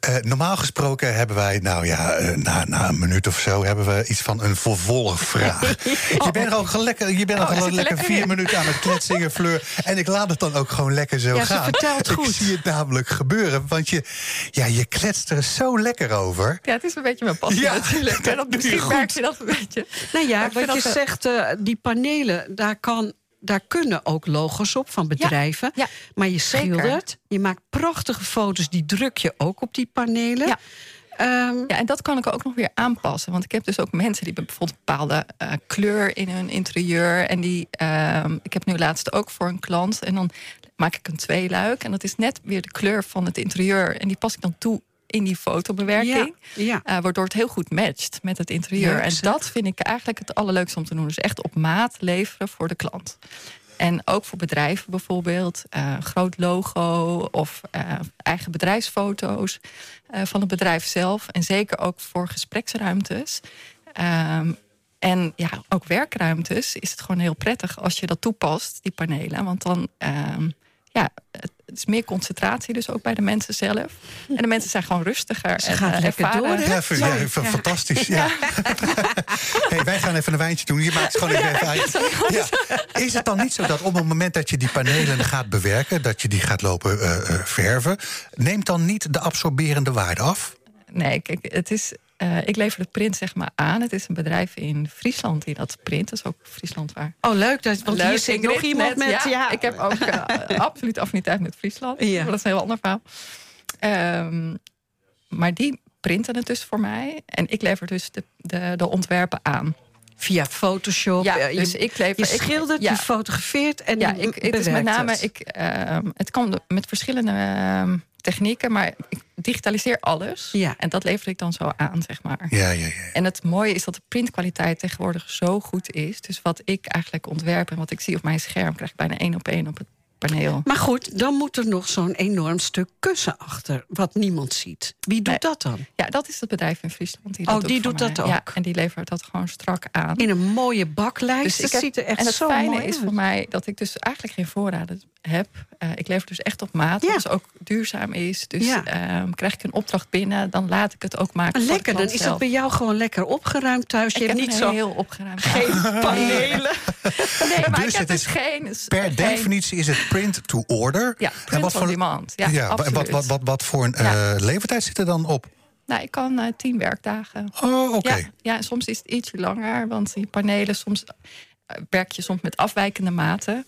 Speaker 1: Eh, normaal gesproken hebben wij, nou ja, eh, na, na een minuut of zo... hebben we iets van een vervolgvraag. Je bent al lekker, je bent al
Speaker 5: Oh,
Speaker 1: lekker
Speaker 5: lekker?
Speaker 1: vier minuten aan het kletsingen, Fleur. En ik laat het dan ook gewoon lekker zo
Speaker 2: Ja, ze
Speaker 1: gaan.
Speaker 2: vertelt
Speaker 1: ik
Speaker 2: goed.
Speaker 1: zie het namelijk gebeuren, want je, ja, je kletst er zo lekker over.
Speaker 5: Ja, het is een beetje mijn passie
Speaker 1: Ja,
Speaker 5: natuurlijk. En
Speaker 1: dat
Speaker 5: dat,
Speaker 1: doe je
Speaker 5: misschien
Speaker 1: goed.
Speaker 5: merk je dat een beetje.
Speaker 2: Nou ja, wat je
Speaker 5: dat,
Speaker 2: zegt, eh, die panelen, daar, kan, daar kunnen ook logo's op van bedrijven.
Speaker 5: ja.
Speaker 2: Maar je
Speaker 5: Zeker.
Speaker 2: schildert, je maakt prachtige foto's, die druk je ook op die panelen.
Speaker 5: Ja.
Speaker 2: Ehm,
Speaker 5: Ja, en dat kan ik ook nog weer aanpassen. Want ik heb dus ook mensen die bijvoorbeeld een bepaalde eh, kleur in hun interieur. En die, ehm, ik heb nu laatst ook voor een klant. En dan maak ik een tweeluik. En dat is net weer de kleur van het interieur. En die pas ik dan toe in die fotobewerking.
Speaker 2: Ja, ja.
Speaker 5: Eh, waardoor het heel goed matcht met het interieur. En dat vind ik eigenlijk het allerleukste om te doen. Dus echt op maat leveren voor de klant. En ook voor bedrijven bijvoorbeeld. eh, groot logo of eh, eigen bedrijfsfoto's van het bedrijf zelf. En zeker ook voor gespreksruimtes. Ehm, en ja, ook werkruimtes is het gewoon heel prettig als je dat toepast, die panelen. Want dan, ehm, ja, het is meer concentratie dus ook bij de mensen zelf. En de mensen zijn gewoon rustiger.
Speaker 2: Ze
Speaker 5: en,
Speaker 2: gaat
Speaker 5: eh,
Speaker 2: lekker
Speaker 5: ervaren-
Speaker 2: door, hè?
Speaker 1: Ja, vind-
Speaker 2: Zo,
Speaker 1: ja, vind-
Speaker 2: ja.
Speaker 1: fantastisch. Ja. hey, wij gaan even een wijntje doen. Je maakt het gewoon even uit. Ja. Is het dan niet zo dat op het moment dat je die panelen gaat bewerken, dat je die gaat lopen eh, eh, verven, neemt dan niet de absorberende waarde af?
Speaker 5: Nee, kijk, het is. Eh, ik lever de print zeg maar aan. Het is een bedrijf in Friesland die dat print. Dat is ook Friesland waar.
Speaker 2: Oh, leuk. Dat, want hier zit nog iemand
Speaker 5: net,
Speaker 2: met...
Speaker 5: Ja,
Speaker 2: Ja,
Speaker 5: Ik heb ook eh, absoluut affiniteit met Friesland.
Speaker 2: Ja.
Speaker 5: Maar dat is een heel ander verhaal. Ehm, maar die printen het dus voor mij. En ik lever dus de, de, de ontwerpen aan.
Speaker 2: via Photoshop.
Speaker 5: Ja,
Speaker 2: je,
Speaker 5: dus ik lever.
Speaker 2: je
Speaker 5: ik-
Speaker 2: schildert,
Speaker 5: ja.
Speaker 2: je fotografeert en
Speaker 5: Ja, ik, het is met name.
Speaker 2: het.
Speaker 5: Ik, ehm, het kan met verschillende ehm, technieken, maar ik digitaliseer alles.
Speaker 2: Ja.
Speaker 5: En dat lever ik dan zo aan, zeg maar.
Speaker 1: Ja, ja, ja.
Speaker 5: En het mooie is dat de printkwaliteit tegenwoordig zo goed is. Dus wat ik eigenlijk ontwerp en wat ik zie op mijn scherm, krijg ik bijna één op één op het paneel.
Speaker 2: Maar goed, dan moet er nog zo'n enorm stuk kussen achter, wat niemand ziet. Wie doet
Speaker 5: Nee.
Speaker 2: dat dan?
Speaker 5: Ja, dat is het bedrijf in Friesland. Die dat
Speaker 2: Oh, die doet
Speaker 5: mij.
Speaker 2: dat
Speaker 5: Ja,
Speaker 2: ook?
Speaker 5: en die levert dat gewoon strak aan.
Speaker 2: In een mooie baklijst.
Speaker 5: Dus
Speaker 2: het
Speaker 5: ik heb-
Speaker 2: ziet er echt
Speaker 5: en het
Speaker 2: zo
Speaker 5: fijne
Speaker 2: mooi
Speaker 5: is
Speaker 2: uit.
Speaker 5: voor mij dat ik dus eigenlijk geen voorraden heb. Eh, ik lever dus echt op maat,
Speaker 2: Ja.
Speaker 5: dus ook duurzaam is. Dus
Speaker 2: Ja.
Speaker 5: ehm, krijg ik een opdracht binnen, dan laat ik het ook maken.
Speaker 2: Lekker, dan is dat
Speaker 5: zelf.
Speaker 2: bij jou gewoon lekker opgeruimd thuis. Je
Speaker 5: Ik
Speaker 2: hebt
Speaker 5: heb
Speaker 2: niet zo
Speaker 5: heel opgeruimd.
Speaker 2: geen panelen.
Speaker 5: Nee, maar
Speaker 1: Dus
Speaker 5: ik heb
Speaker 1: het
Speaker 5: dus
Speaker 1: is
Speaker 5: geen.
Speaker 1: Per
Speaker 5: geen-
Speaker 1: definitie is het print to order.
Speaker 5: Ja,
Speaker 1: en
Speaker 5: print
Speaker 1: wat
Speaker 5: on
Speaker 1: voor,
Speaker 5: demand. Ja,
Speaker 1: wat,
Speaker 5: absoluut.
Speaker 1: wat, wat, wat voor een
Speaker 5: Ja.
Speaker 1: eh, levertijd zit er dan op?
Speaker 5: Nou, ik kan eh, tien werkdagen.
Speaker 1: Oh, oké.
Speaker 5: Ja, ja, en soms is het ietsje langer, want die panelen, soms werk je soms met afwijkende maten.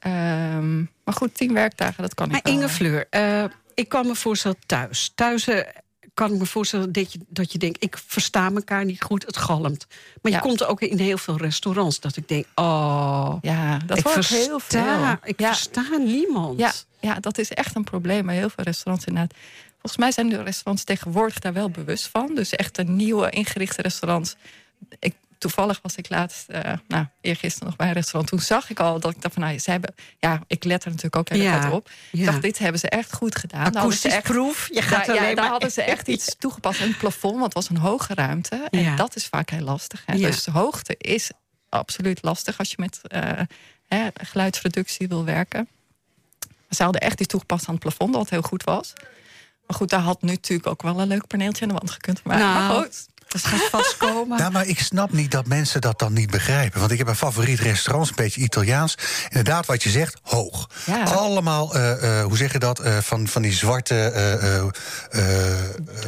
Speaker 5: Ehm, maar goed, tien werkdagen, dat kan
Speaker 2: Maar
Speaker 5: ik wel.
Speaker 2: Inge Fleur, eh, ik kan me voorstellen thuis. Thuis eh, kan ik me voorstellen dat je, dat je denkt... ik versta elkaar niet goed, het galmt. Maar
Speaker 5: Ja.
Speaker 2: je komt ook in heel veel restaurants dat ik denk... oh,
Speaker 5: Ja, dat
Speaker 2: ik versta,
Speaker 5: heel veel.
Speaker 2: Ik
Speaker 5: ja,
Speaker 2: versta niemand.
Speaker 5: ja, ja, dat is echt een probleem bij heel veel restaurants inderdaad. Volgens mij zijn de restaurants tegenwoordig daar wel bewust van. Dus echt een nieuwe ingerichte restaurants. Ik, toevallig was ik laatst, eh nou, eergisteren nog bij een restaurant. Toen zag ik al dat ik dacht van, nou, ze hebben... Ja, ik let er natuurlijk ook heel
Speaker 2: Ja,
Speaker 5: op. Ik dacht, dit hebben ze echt goed gedaan.
Speaker 2: Akoestisch
Speaker 5: echt
Speaker 2: proef. Je gaat
Speaker 5: daar, ja, daar
Speaker 2: maar...
Speaker 5: hadden ze echt iets toegepast. Een plafond, want het was een hoge ruimte. En
Speaker 2: Ja.
Speaker 5: dat is vaak heel lastig. Hè? Dus de hoogte is absoluut lastig als je met eh, hè, geluidsreductie wil werken. Ze hadden echt iets toegepast aan het plafond, wat heel goed was. Maar goed, daar had nu natuurlijk ook wel een leuk paneeltje aan de wand gekund. Maar,
Speaker 2: Nou,
Speaker 5: maar goed.
Speaker 2: Dat gaat vastkomen.
Speaker 1: Ja, maar ik snap niet dat mensen dat dan niet begrijpen. Want ik heb een favoriet restaurant, een beetje Italiaans. Inderdaad, wat je zegt, hoog.
Speaker 5: Ja.
Speaker 1: Allemaal, eh, eh, hoe zeg je dat, eh, van, van die zwarte...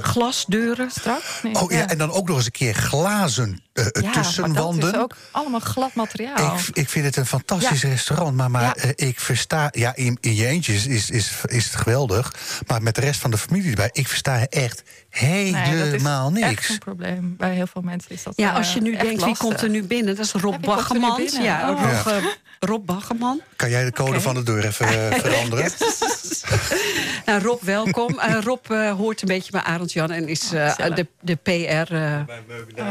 Speaker 2: Glasdeuren.
Speaker 5: Strak? Nee,
Speaker 1: oh ja, en dan ook nog eens een keer glazen
Speaker 5: Ja,
Speaker 1: tussenwanden.
Speaker 5: Dat is ook allemaal glad materiaal.
Speaker 1: Ik, ik vind het een fantastisch restaurant, maar, maar ik versta... Ja, in, in je eentje is, is, is, is het geweldig, maar met de rest van de familie erbij... ik versta echt
Speaker 5: Nee, dat is
Speaker 1: helemaal
Speaker 5: Echt
Speaker 1: niks.
Speaker 5: een probleem. Bij heel veel mensen is dat
Speaker 2: Ja,
Speaker 5: eh,
Speaker 2: als je nu denkt, wie komt er nu binnen? Dat is Rob
Speaker 5: binnen?
Speaker 2: Ja,
Speaker 5: Oh.
Speaker 2: Rob, eh, Rob Baggerman.
Speaker 1: Kan jij de code van de deur even eh, veranderen?
Speaker 2: Nou, Rob, welkom. Eh, Rob eh, hoort een beetje bij Arend Jan en is eh,
Speaker 5: gezellig.
Speaker 2: de, de PR. eh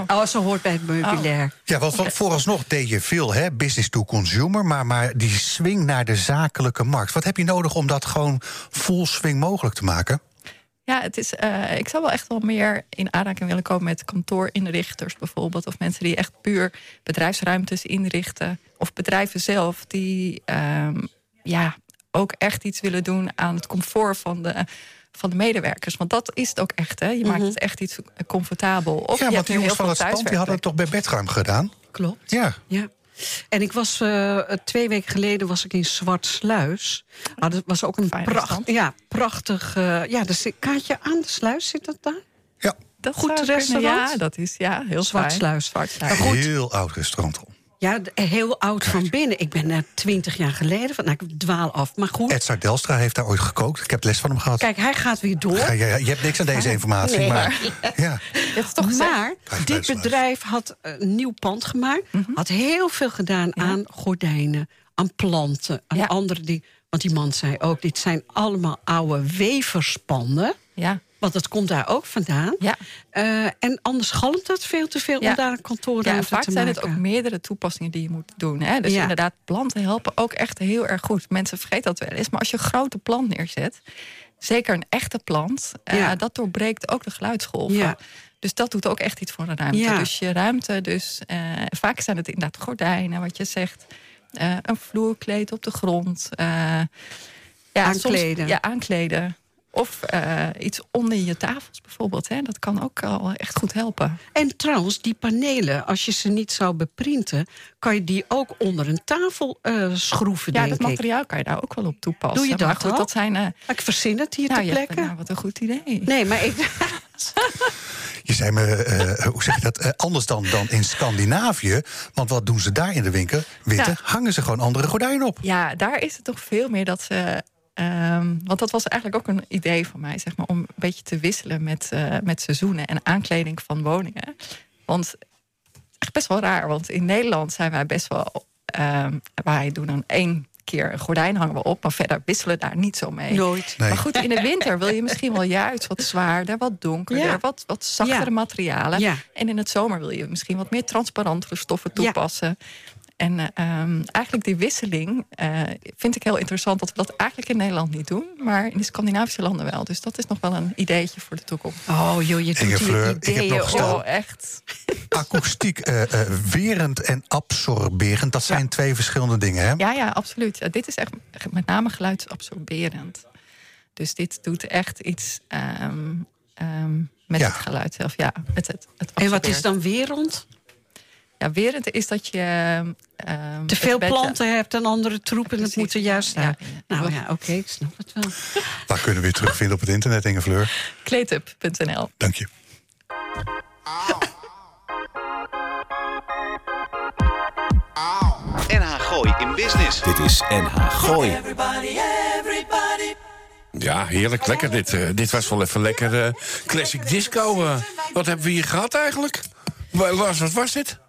Speaker 2: oh, ze hoort bij het meubilair.
Speaker 1: Ja, want, want vooralsnog deed je veel, hè? business to consumer... Maar, maar die swing naar de zakelijke markt. Wat heb je nodig om dat gewoon full swing mogelijk te maken?
Speaker 5: Ja, het is, eh, ik zou wel echt wel meer in aanraking willen komen met kantoorinrichters bijvoorbeeld. Of mensen die echt puur bedrijfsruimtes inrichten. Of bedrijven zelf die ehm, ja, ook echt iets willen doen aan het comfort van de, van de medewerkers. Want dat is het ook echt. Hè? Je maakt het echt iets comfortabel. Of
Speaker 1: ja,
Speaker 5: je
Speaker 1: want die jongens van het spand die hadden het toch bij Bedruim gedaan?
Speaker 2: Klopt.
Speaker 1: Ja.
Speaker 2: Ja. En ik was eh, twee weken geleden was ik in Zwartsluis. Ah, dat was ook een pracht, ja, prachtig. eh, ja, dus kaartje aan de sluis zit dat daar?
Speaker 1: ja.
Speaker 5: Dat
Speaker 2: Goed restaurant?
Speaker 5: Ja, dat is ja, heel
Speaker 2: Zwartsluis.
Speaker 5: fijn. Zwartsluis.
Speaker 1: Heel oud restaurant.
Speaker 2: Ja, heel oud van binnen. Ik ben er twintig jaar geleden. Van, nou, ik dwaal af. Maar goed,
Speaker 1: Edzard Delstra heeft daar ooit gekookt. Ik heb les van hem gehad.
Speaker 2: kijk, hij gaat weer door.
Speaker 1: Ja, ja, ja, je hebt niks aan deze informatie,
Speaker 2: Nee.
Speaker 1: maar... Ja.
Speaker 5: Dat is toch?
Speaker 2: Maar dit bedrijf had een nieuw pand gemaakt. Had heel veel gedaan aan gordijnen, aan planten, aan
Speaker 5: Ja.
Speaker 2: andere dingen. Want die man zei ook, dit zijn allemaal oude weverspanden.
Speaker 5: Ja.
Speaker 2: Want dat komt daar ook vandaan.
Speaker 5: Ja.
Speaker 2: Eh, en anders galmt het veel te veel
Speaker 5: Ja.
Speaker 2: om daar een
Speaker 5: Ja,
Speaker 2: kantoorruimte
Speaker 5: en vaak
Speaker 2: te
Speaker 5: zijn
Speaker 2: maken.
Speaker 5: het ook meerdere toepassingen die je moet doen. Hè? Dus
Speaker 2: Ja.
Speaker 5: inderdaad, planten helpen ook echt heel erg goed. Mensen vergeten dat wel eens. Maar als je een grote plant neerzet, zeker een echte plant, eh,
Speaker 2: Ja.
Speaker 5: dat doorbreekt ook de geluidsgolven.
Speaker 2: Ja.
Speaker 5: Dus dat doet ook echt iets voor de ruimte.
Speaker 2: Ja.
Speaker 5: Dus je ruimte, dus eh, vaak zijn het inderdaad gordijnen, wat je zegt. een vloerkleed op de grond. ja,
Speaker 2: Aankleden.
Speaker 5: Soms, ja, aankleden. Of eh, iets onder je tafels bijvoorbeeld. Hè? Dat kan ook al echt goed helpen.
Speaker 2: En trouwens, die panelen, als je ze niet zou beprinten... kan je die ook onder een tafel eh, schroeven,
Speaker 5: Ja,
Speaker 2: denk
Speaker 5: dat
Speaker 2: ik.
Speaker 5: materiaal kan je daar ook wel op toepassen.
Speaker 2: Doe je dat
Speaker 5: maar goed,
Speaker 2: al?
Speaker 5: dat zijn. eh,
Speaker 2: Ik verzin het hier
Speaker 5: nou,
Speaker 2: ter
Speaker 5: je hebt-
Speaker 2: plekke.
Speaker 5: nou, wat een goed idee.
Speaker 2: Nee, maar ik...
Speaker 1: Je zei me, eh, hoe zeg je dat, eh, anders dan, dan in Scandinavië. Want wat doen ze daar in de winkel? Witte,
Speaker 5: Ja.
Speaker 1: hangen ze gewoon andere gordijnen op.
Speaker 5: Ja, daar is het toch veel meer dat ze. Ehm, want dat was eigenlijk ook een idee van mij, zeg maar, om een beetje te wisselen met, eh, met seizoenen en aankleding van woningen. Want het is echt best wel raar, want in Nederland zijn wij best wel. ehm, wij doen dan één keer een gordijn hangen we op, maar verder wisselen daar niet zo mee.
Speaker 2: Nooit.
Speaker 1: Nee.
Speaker 5: Maar goed, in de winter wil je misschien wel juist wat zwaarder, wat donkerder,
Speaker 2: Ja.
Speaker 5: wat, wat zachtere
Speaker 2: Ja.
Speaker 5: materialen.
Speaker 2: Ja.
Speaker 5: En in het zomer wil je misschien wat meer transparantere stoffen
Speaker 2: Ja.
Speaker 5: En ehm, eigenlijk die wisseling eh, vind ik heel interessant dat we dat eigenlijk in Nederland niet doen, maar in de Scandinavische landen wel. Dus dat is nog wel een ideetje voor de toekomst.
Speaker 2: Oh joh, je doet
Speaker 1: Inge
Speaker 2: die
Speaker 1: Fleur, ik heb
Speaker 2: ideeën
Speaker 1: nog staan.
Speaker 5: Oh, echt.
Speaker 1: Akoestiek, eh, eh, werend en absorberend, dat zijn twee verschillende dingen, hè?
Speaker 5: Ja, ja, absoluut. Ja, dit is echt met name geluidsabsorberend. Dus dit doet echt iets ehm, ehm, met
Speaker 1: Ja.
Speaker 5: het geluid zelf. Ja, het, het, het
Speaker 2: En wat is dan wereld?
Speaker 5: Ja, werend is dat je... ehm,
Speaker 2: Te veel planten hebt en andere troep en het
Speaker 5: Precies,
Speaker 2: moet er juist
Speaker 5: ja, ja.
Speaker 2: Nou ja, oké, ik snap het wel.
Speaker 1: Waar kunnen we weer terugvinden op het internet, Inge Fleur?
Speaker 5: Kleetup.nl.
Speaker 1: Dank je.
Speaker 4: NH Gooi in Business. Dit is NH Gooi.
Speaker 3: Ja, heerlijk. Lekker. Dit, eh, dit was wel even lekker eh, classic disco. eh. wat hebben we hier gehad eigenlijk? Was, wat was dit?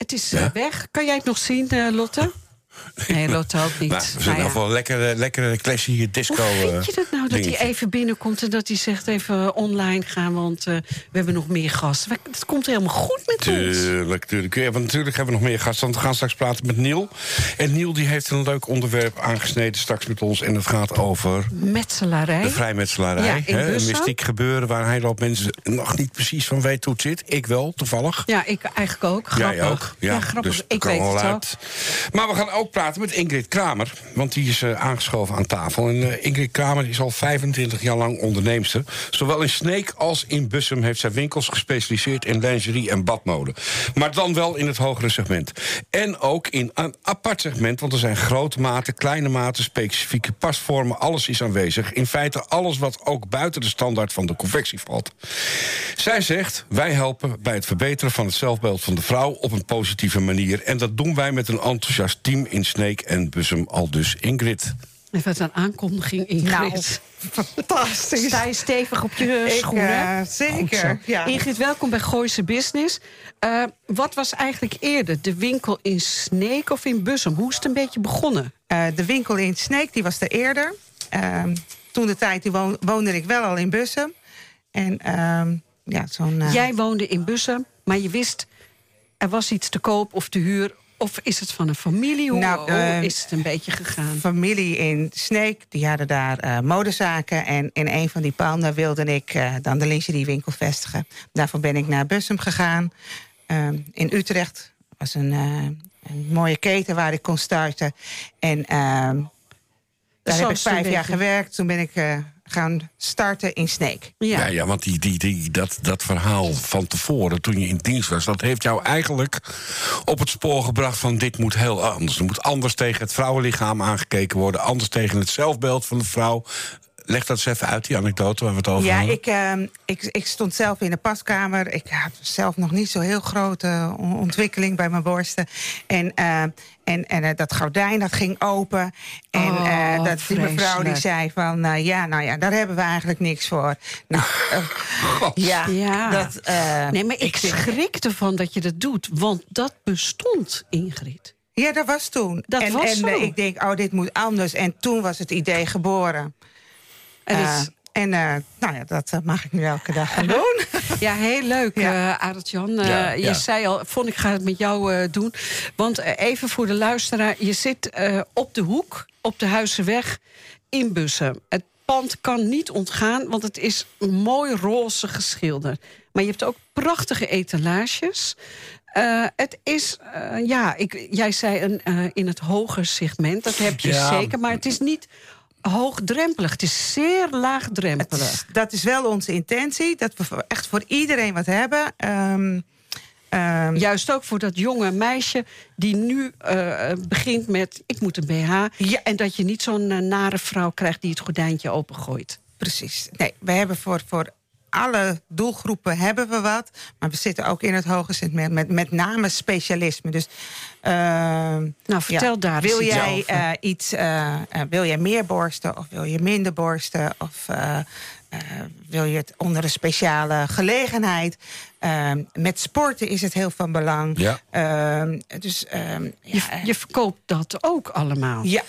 Speaker 2: Het is eh, weg. Kan jij het nog zien, eh, Lotte? Nee, Lotte ook niet.
Speaker 3: Nou, we
Speaker 2: Nou
Speaker 3: zijn
Speaker 2: ja.
Speaker 3: nog wel lekkere, lekkere classic disco.
Speaker 2: Hoe vind je
Speaker 3: eh,
Speaker 2: dat nou, dat hij even binnenkomt... en dat hij zegt even online gaan, want eh, we hebben nog meer gasten. Het komt helemaal goed met ons.
Speaker 3: Tuurlijk, tuurlijk. Ja, want natuurlijk hebben we nog meer gasten. Want we gaan straks praten met Niel. En Niel die heeft een leuk onderwerp aangesneden straks met ons. En dat gaat over
Speaker 2: Metselarij.
Speaker 3: de vrijmetselarij.
Speaker 2: Ja,
Speaker 3: hè, een mystiek gebeuren waar een hele hoop mensen nog niet precies van weten hoe het zit. Ik wel, toevallig.
Speaker 2: Ja, ik eigenlijk ook. Grappig.
Speaker 3: Jij ook? Ja,
Speaker 2: grappig.
Speaker 3: dus
Speaker 2: ik weet het
Speaker 3: uit. Maar we gaan ook praten met Ingrid Kramer. Want die is eh, aangeschoven aan tafel. En eh, Ingrid Kramer is al 25 jaar lang onderneemster. Zowel in Sneek als in Bussum heeft zij winkels gespecialiseerd in lingerie en badmode. Maar dan wel in het hogere segment. En ook in een apart segment, want er zijn grote maten, kleine maten, specifieke pasvormen. Alles is aanwezig. In feite alles wat ook buiten de standaard van de confectie valt. Zij zegt, wij helpen bij het verbeteren van het zelfbeeld van de vrouw op een positieve manier. En dat doen wij met een enthousiast team in Sneek en Bussum, al dus Ingrid.
Speaker 2: En wat een aankondiging, Ingrid.
Speaker 6: Fantastisch.
Speaker 2: Sta je stevig op je
Speaker 6: Ik,
Speaker 2: schoenen?
Speaker 6: eh,
Speaker 2: Goed
Speaker 6: zeker, ja.
Speaker 2: Ingrid, welkom bij Gooise Business. Eh, wat was eigenlijk eerder, de winkel in Sneek of in Bussum? Hoe is het een beetje begonnen?
Speaker 6: Eh, de winkel in Sneek die was er eerder. Ehm, toen de tijd die woon- woonde ik wel al in Bussum. En ehm, ja, zo'n...
Speaker 2: Jij woonde in Bussum, maar je wist... er was iets te koop of te huur... of is het van een familie? Hoe,
Speaker 6: Nou,
Speaker 2: hoe
Speaker 6: eh,
Speaker 2: is het een beetje gegaan?
Speaker 6: familie in Sneek, die hadden daar eh, modezaken. En in een van die panden wilde ik eh, dan de lingeriewinkel vestigen. Daarvoor ben ik naar Bussum gegaan. Ehm, in Utrecht was een, eh, een mooie keten waar ik kon starten. En ehm, daar heb ik vijf jaar gewerkt. Toen ben ik gaan starten in Sneek.
Speaker 3: Ja,
Speaker 2: Ja.
Speaker 3: ja, want die, die, die, dat, dat verhaal van tevoren, toen je in dienst was... dat heeft jou eigenlijk op het spoor gebracht van dit moet heel anders. Er moet anders tegen het vrouwenlichaam aangekeken worden... anders tegen het zelfbeeld van de vrouw. Leg dat eens even uit, die anekdote waar we het over
Speaker 6: Ja,
Speaker 3: hadden.
Speaker 6: ik, ehm, ik, ik stond zelf in de paskamer. Ik had zelf nog niet zo heel grote on- ontwikkeling bij mijn borsten. En, eh, en, en eh, dat gordijn dat ging open. En
Speaker 2: Oh,
Speaker 6: eh, dat, die mevrouw die zei van... ja, nou ja, daar hebben we eigenlijk niks voor. Nou, eh, ja,
Speaker 2: Ja.
Speaker 6: dat... eh,
Speaker 2: Nee, maar ik
Speaker 6: vind-
Speaker 2: schrik ervan dat je dat doet. Want dat bestond, Ingrid.
Speaker 6: Ja, dat was toen.
Speaker 2: Dat
Speaker 6: en
Speaker 2: was
Speaker 6: en
Speaker 2: zo.
Speaker 6: ik denk, oh, dit moet anders. En toen was het idee geboren.
Speaker 2: En
Speaker 6: Eh, en eh, nou ja, dat eh, mag ik nu elke dag gaan doen.
Speaker 2: Ja, heel leuk,
Speaker 6: Ja.
Speaker 2: eh. Eh,
Speaker 3: Ja,
Speaker 2: je
Speaker 3: ja.
Speaker 2: zei al, vond ik ga het met jou eh, doen. Want even voor de luisteraar. Je zit eh, op de hoek, op de Huizenweg, in Bussen. Het pand kan niet ontgaan, want het is mooi roze geschilderd. Maar je hebt ook prachtige etalages. Eh, het is, eh, ja, ik, jij zei een, eh, in het hoger segment. Dat heb je
Speaker 3: Ja.
Speaker 2: zeker, maar het is niet hoogdrempelig. Het is zeer laagdrempelig.
Speaker 6: is- dat is wel onze intentie. Dat we echt voor iedereen wat hebben. Ehm, ehm,
Speaker 2: Juist ook voor dat jonge meisje die nu eh, begint met... ik moet een BH.
Speaker 6: Ja.
Speaker 2: En dat je niet zo'n eh, nare vrouw krijgt die het gordijntje opengooit.
Speaker 6: Precies. Nee, we hebben voor, voor alle doelgroepen hebben we wat. Maar we zitten ook in het hoge segment met met name specialisme. Dus, ehm,
Speaker 2: Nou, vertel daar eens
Speaker 6: wil
Speaker 2: iets
Speaker 6: jij, eh, iets, eh, eh, wil jij meer borsten of wil je minder borsten? Of eh, eh, wil je het onder een speciale gelegenheid? Ehm, met sporten is het heel van belang.
Speaker 3: Ja.
Speaker 6: Ehm, dus, ehm, ja,
Speaker 2: Je, je verkoopt dat ook allemaal.
Speaker 6: ja,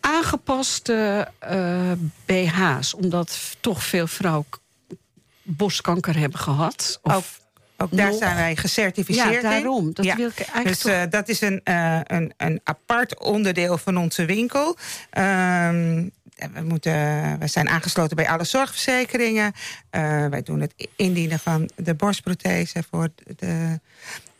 Speaker 2: Aangepaste eh, BH's, omdat toch veel vrouwen borstkanker hebben gehad. Of
Speaker 6: Ook. Ook daar
Speaker 2: Nog?
Speaker 6: zijn wij gecertificeerd
Speaker 2: Ja, daarom. Dat wil ik eigenlijk
Speaker 6: Dus eh, dat is een, eh, een, een apart onderdeel van onze winkel. Ehm, we, moeten, we zijn aangesloten bij alle zorgverzekeringen. Eh, wij doen het indienen van de borstprothese. Voor de,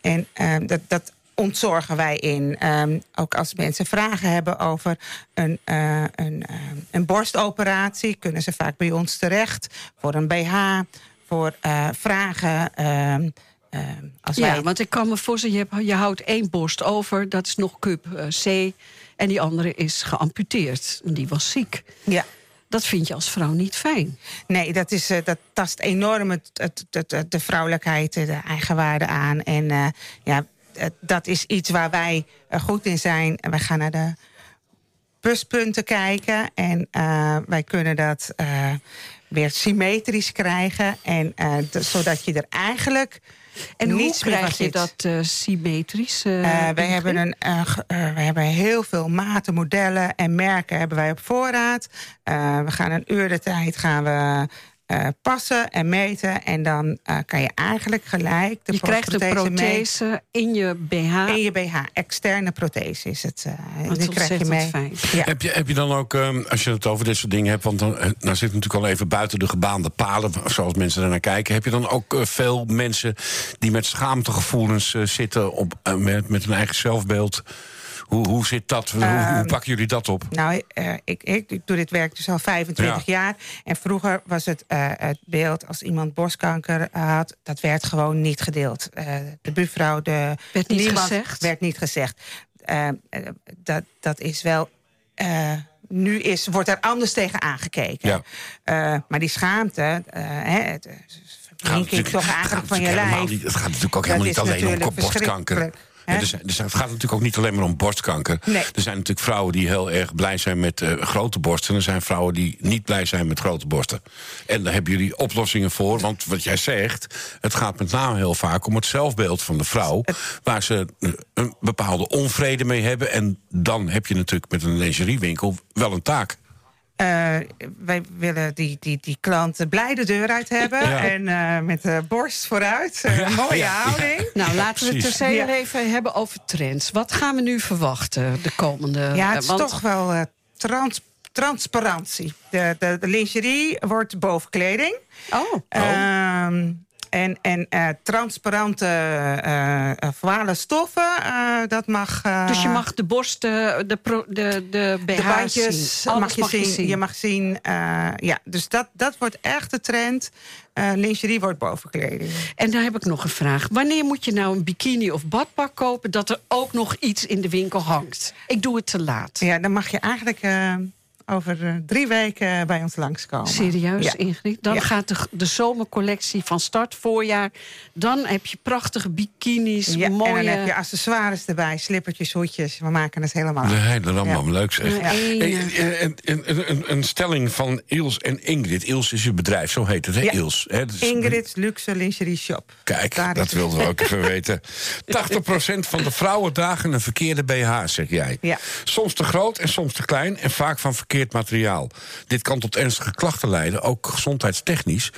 Speaker 6: en ehm, dat, dat ontzorgen wij in. Ehm, ook als mensen vragen hebben over een, eh, een, ehm, een borstoperatie... kunnen ze vaak bij ons terecht voor een BH, voor eh, vragen... ehm, ehm, als
Speaker 2: Ja,
Speaker 6: wij
Speaker 2: want ik kan me voorstellen, je, hebt- je houdt één borst over. Dat is nog cup eh, C. En die andere is geamputeerd. En die was ziek.
Speaker 6: ja,
Speaker 2: Dat vind je als vrouw niet fijn.
Speaker 6: Nee, dat, is, eh, dat tast enorm het, het, de vrouwelijkheid, eh, de eigenwaarde aan. En eh, ja, dat is iets waar wij eh, goed in zijn. En wij gaan naar de pluspunten kijken. En eh, wij kunnen dat eh, weer symmetrisch krijgen. En, eh, zodat je er eigenlijk
Speaker 2: En hoe krijg je dat eh, symmetrisch? eh,
Speaker 6: Eh, wij,
Speaker 2: Ingrid?
Speaker 6: hebben een, eh, eh, wij hebben heel veel maten, modellen en merken hebben wij op voorraad. Eh, we gaan een uur de tijd gaan we, eh, passen en meten. En dan eh, kan je eigenlijk gelijk de
Speaker 2: je krijgt
Speaker 6: mee
Speaker 2: prothese in je BH.
Speaker 6: in je BH. Externe prothese is het. eh,
Speaker 2: Wat
Speaker 6: die krijg je
Speaker 2: ontzettend
Speaker 6: mee.
Speaker 2: fijn.
Speaker 6: Ja.
Speaker 3: Heb, je, heb je dan ook, ehm, als je het over dit soort dingen hebt... want dan, nou zit het natuurlijk al even buiten de gebaande palen... zoals mensen er naar kijken. Heb je dan ook veel mensen die met schaamtegevoelens zitten... Op, met, met hun eigen zelfbeeld? Hoe, hoe zit dat? hoe, hoe
Speaker 6: Ehm,
Speaker 3: pakken jullie dat op?
Speaker 6: Nou, eh, ik, ik, ik doe dit werk dus al 25 jaar. En vroeger was het, eh, het beeld als iemand borstkanker had... dat werd gewoon niet gedeeld. Eh, de buurvrouw, de,
Speaker 2: Werd niet
Speaker 6: niemand
Speaker 2: gezegd?
Speaker 6: werd niet gezegd. Eh, eh, dat, dat is wel... eh, nu is, wordt er anders tegen aangekeken.
Speaker 3: Ja.
Speaker 6: Eh, maar die schaamte, eh hè, het, verdrinking
Speaker 3: natuurlijk-
Speaker 6: toch eigenlijk van je lijf...
Speaker 3: niet- Het gaat natuurlijk ook
Speaker 6: dat
Speaker 3: helemaal
Speaker 6: is
Speaker 3: niet alleen om
Speaker 6: natuurlijk
Speaker 3: borstkanker. Er zijn- het gaat natuurlijk ook niet alleen maar om borstkanker.
Speaker 6: Nee.
Speaker 3: Er zijn natuurlijk vrouwen die heel erg blij zijn met eh, grote borsten. En er zijn vrouwen die niet blij zijn met grote borsten. En daar hebben jullie oplossingen voor. Want wat jij zegt, het gaat met name heel vaak om het zelfbeeld van de vrouw. Waar ze eh, een bepaalde onvrede mee hebben. En dan heb je natuurlijk met een lingeriewinkel wel een taak.
Speaker 6: Eh, wij willen die, die, die klanten blij de deur uit hebben.
Speaker 3: Ja.
Speaker 6: En eh, met de borst vooruit. Eh,
Speaker 3: Ja,
Speaker 6: mooie
Speaker 3: ja,
Speaker 6: houding.
Speaker 2: Nou, laten we het heel
Speaker 6: Ja.
Speaker 2: even hebben over trends. Wat gaan we nu verwachten de komende...
Speaker 6: Ja, het is
Speaker 2: want-
Speaker 6: toch wel eh, trans, transparantie. De, de, de lingerie wordt bovenkleding.
Speaker 2: Oh,
Speaker 6: Ehm, en en eh, transparante voile stoffen, dat mag...
Speaker 2: dus je mag de borsten, de, de, de
Speaker 6: de bandjes mag je zien. Je mag zien. ja, dus dat, dat wordt echt de trend. Lingerie wordt bovenkleding.
Speaker 2: En dan heb ik nog een vraag. Wanneer moet je nou een bikini of badpak kopen... dat er ook nog iets in de winkel hangt? Ik doe het te laat.
Speaker 6: Ja, dan mag je eigenlijk over eh, drie weken bij ons langskomen.
Speaker 2: Serieus,
Speaker 6: Ja.
Speaker 2: Ingrid? Dan
Speaker 6: Ja.
Speaker 2: gaat de, de zomercollectie van start voorjaar. Dan heb je prachtige bikinis,
Speaker 6: Ja,
Speaker 2: mooie...
Speaker 6: En dan heb je accessoires erbij, slippertjes, hoedjes. We maken het helemaal
Speaker 3: De
Speaker 6: af.
Speaker 3: hele ramam, leuk zeg.
Speaker 2: Ja.
Speaker 3: Hey, eh, een, een, een, een stelling van Iels en Ingrid. Iels is uw bedrijf, zo heet het, hè?
Speaker 6: Ja.
Speaker 3: Iels. Hè? Dat is-
Speaker 6: Ingrid's Luxe Lingerie Shop.
Speaker 3: Kijk,
Speaker 6: Daar
Speaker 3: dat wilden we ook even weten. 80% van de vrouwen dragen een verkeerde BH, zeg jij.
Speaker 6: Ja.
Speaker 3: Soms te groot en soms te klein en vaak van verkeerd materiaal. Dit kan tot ernstige klachten leiden, ook gezondheidstechnisch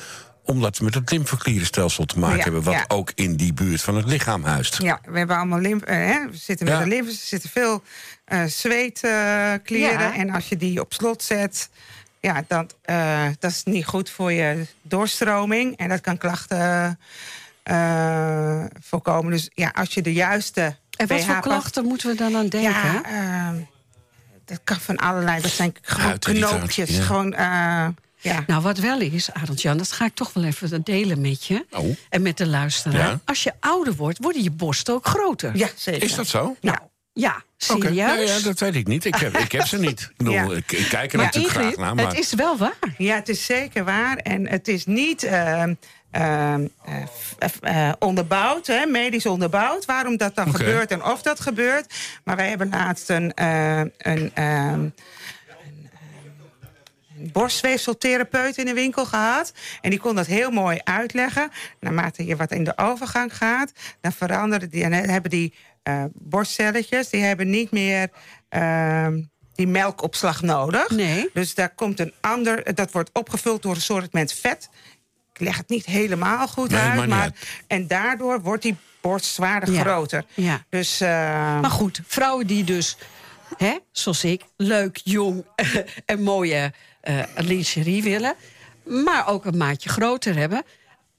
Speaker 3: omdat we met het lymfeklierenstelsel te maken
Speaker 6: Ja,
Speaker 3: hebben... wat
Speaker 6: ja.
Speaker 3: ook in die buurt van het lichaam huist.
Speaker 6: Ja, we hebben allemaal lymf, eh, hè, we zitten met
Speaker 3: Ja.
Speaker 6: de lymfe, er zitten veel eh zweetklieren.
Speaker 2: Ja.
Speaker 6: En als je die op slot zet, ja, dan, eh, dat is niet goed voor je doorstroming. En dat kan klachten eh, voorkomen. Dus ja, als je de juiste
Speaker 2: en wat
Speaker 6: BH
Speaker 2: voor
Speaker 6: past-
Speaker 2: klachten moeten we dan aan denken?
Speaker 6: Ja, ehm, dat kan van allerlei. Dat zijn gewoon knoopjes.
Speaker 3: ja.
Speaker 6: Gewoon, eh, ja.
Speaker 2: Nou, wat wel is, Arend Jan, dat ga ik toch wel even delen met je.
Speaker 3: Oh.
Speaker 2: En met de luisteraar.
Speaker 3: Ja.
Speaker 2: Als je ouder wordt, worden je borsten ook groter.
Speaker 6: ja, zeker.
Speaker 3: Is dat zo?
Speaker 2: Nou, ja, serieus.
Speaker 3: Ja, ja, dat weet ik niet. Ik heb, ik heb ze niet. Ik, bedoel,
Speaker 6: Ja.
Speaker 3: ik, ik kijk er
Speaker 2: maar
Speaker 3: natuurlijk
Speaker 2: Ingrid,
Speaker 3: graag naar. Maar...
Speaker 2: het is wel waar.
Speaker 6: Ja, het is zeker waar. En het is niet ehm, ehm, eh, eh, onderbouwd, hè, medisch onderbouwd, waarom dat dan gebeurt en of dat gebeurt. Maar wij hebben laatst een, eh, een, ehm, een, een borstweefseltherapeut in de winkel gehad. En die kon dat heel mooi uitleggen. Naarmate je wat in de overgang gaat, dan veranderen die en hebben die borstcelletjes, die hebben niet meer ehm, die melkopslag nodig.
Speaker 2: Nee.
Speaker 6: Dus daar komt een ander, dat wordt opgevuld door een soort met vet. Leg het niet helemaal goed
Speaker 3: Nee,
Speaker 6: uit. Maar,
Speaker 3: uit.
Speaker 6: en daardoor wordt die borst zwaarder
Speaker 2: Ja.
Speaker 6: groter.
Speaker 2: Ja.
Speaker 6: Dus, eh,
Speaker 2: Maar goed, vrouwen die dus, hè, zoals ik, leuk, jong en mooie eh lingerie willen... maar ook een maatje groter hebben...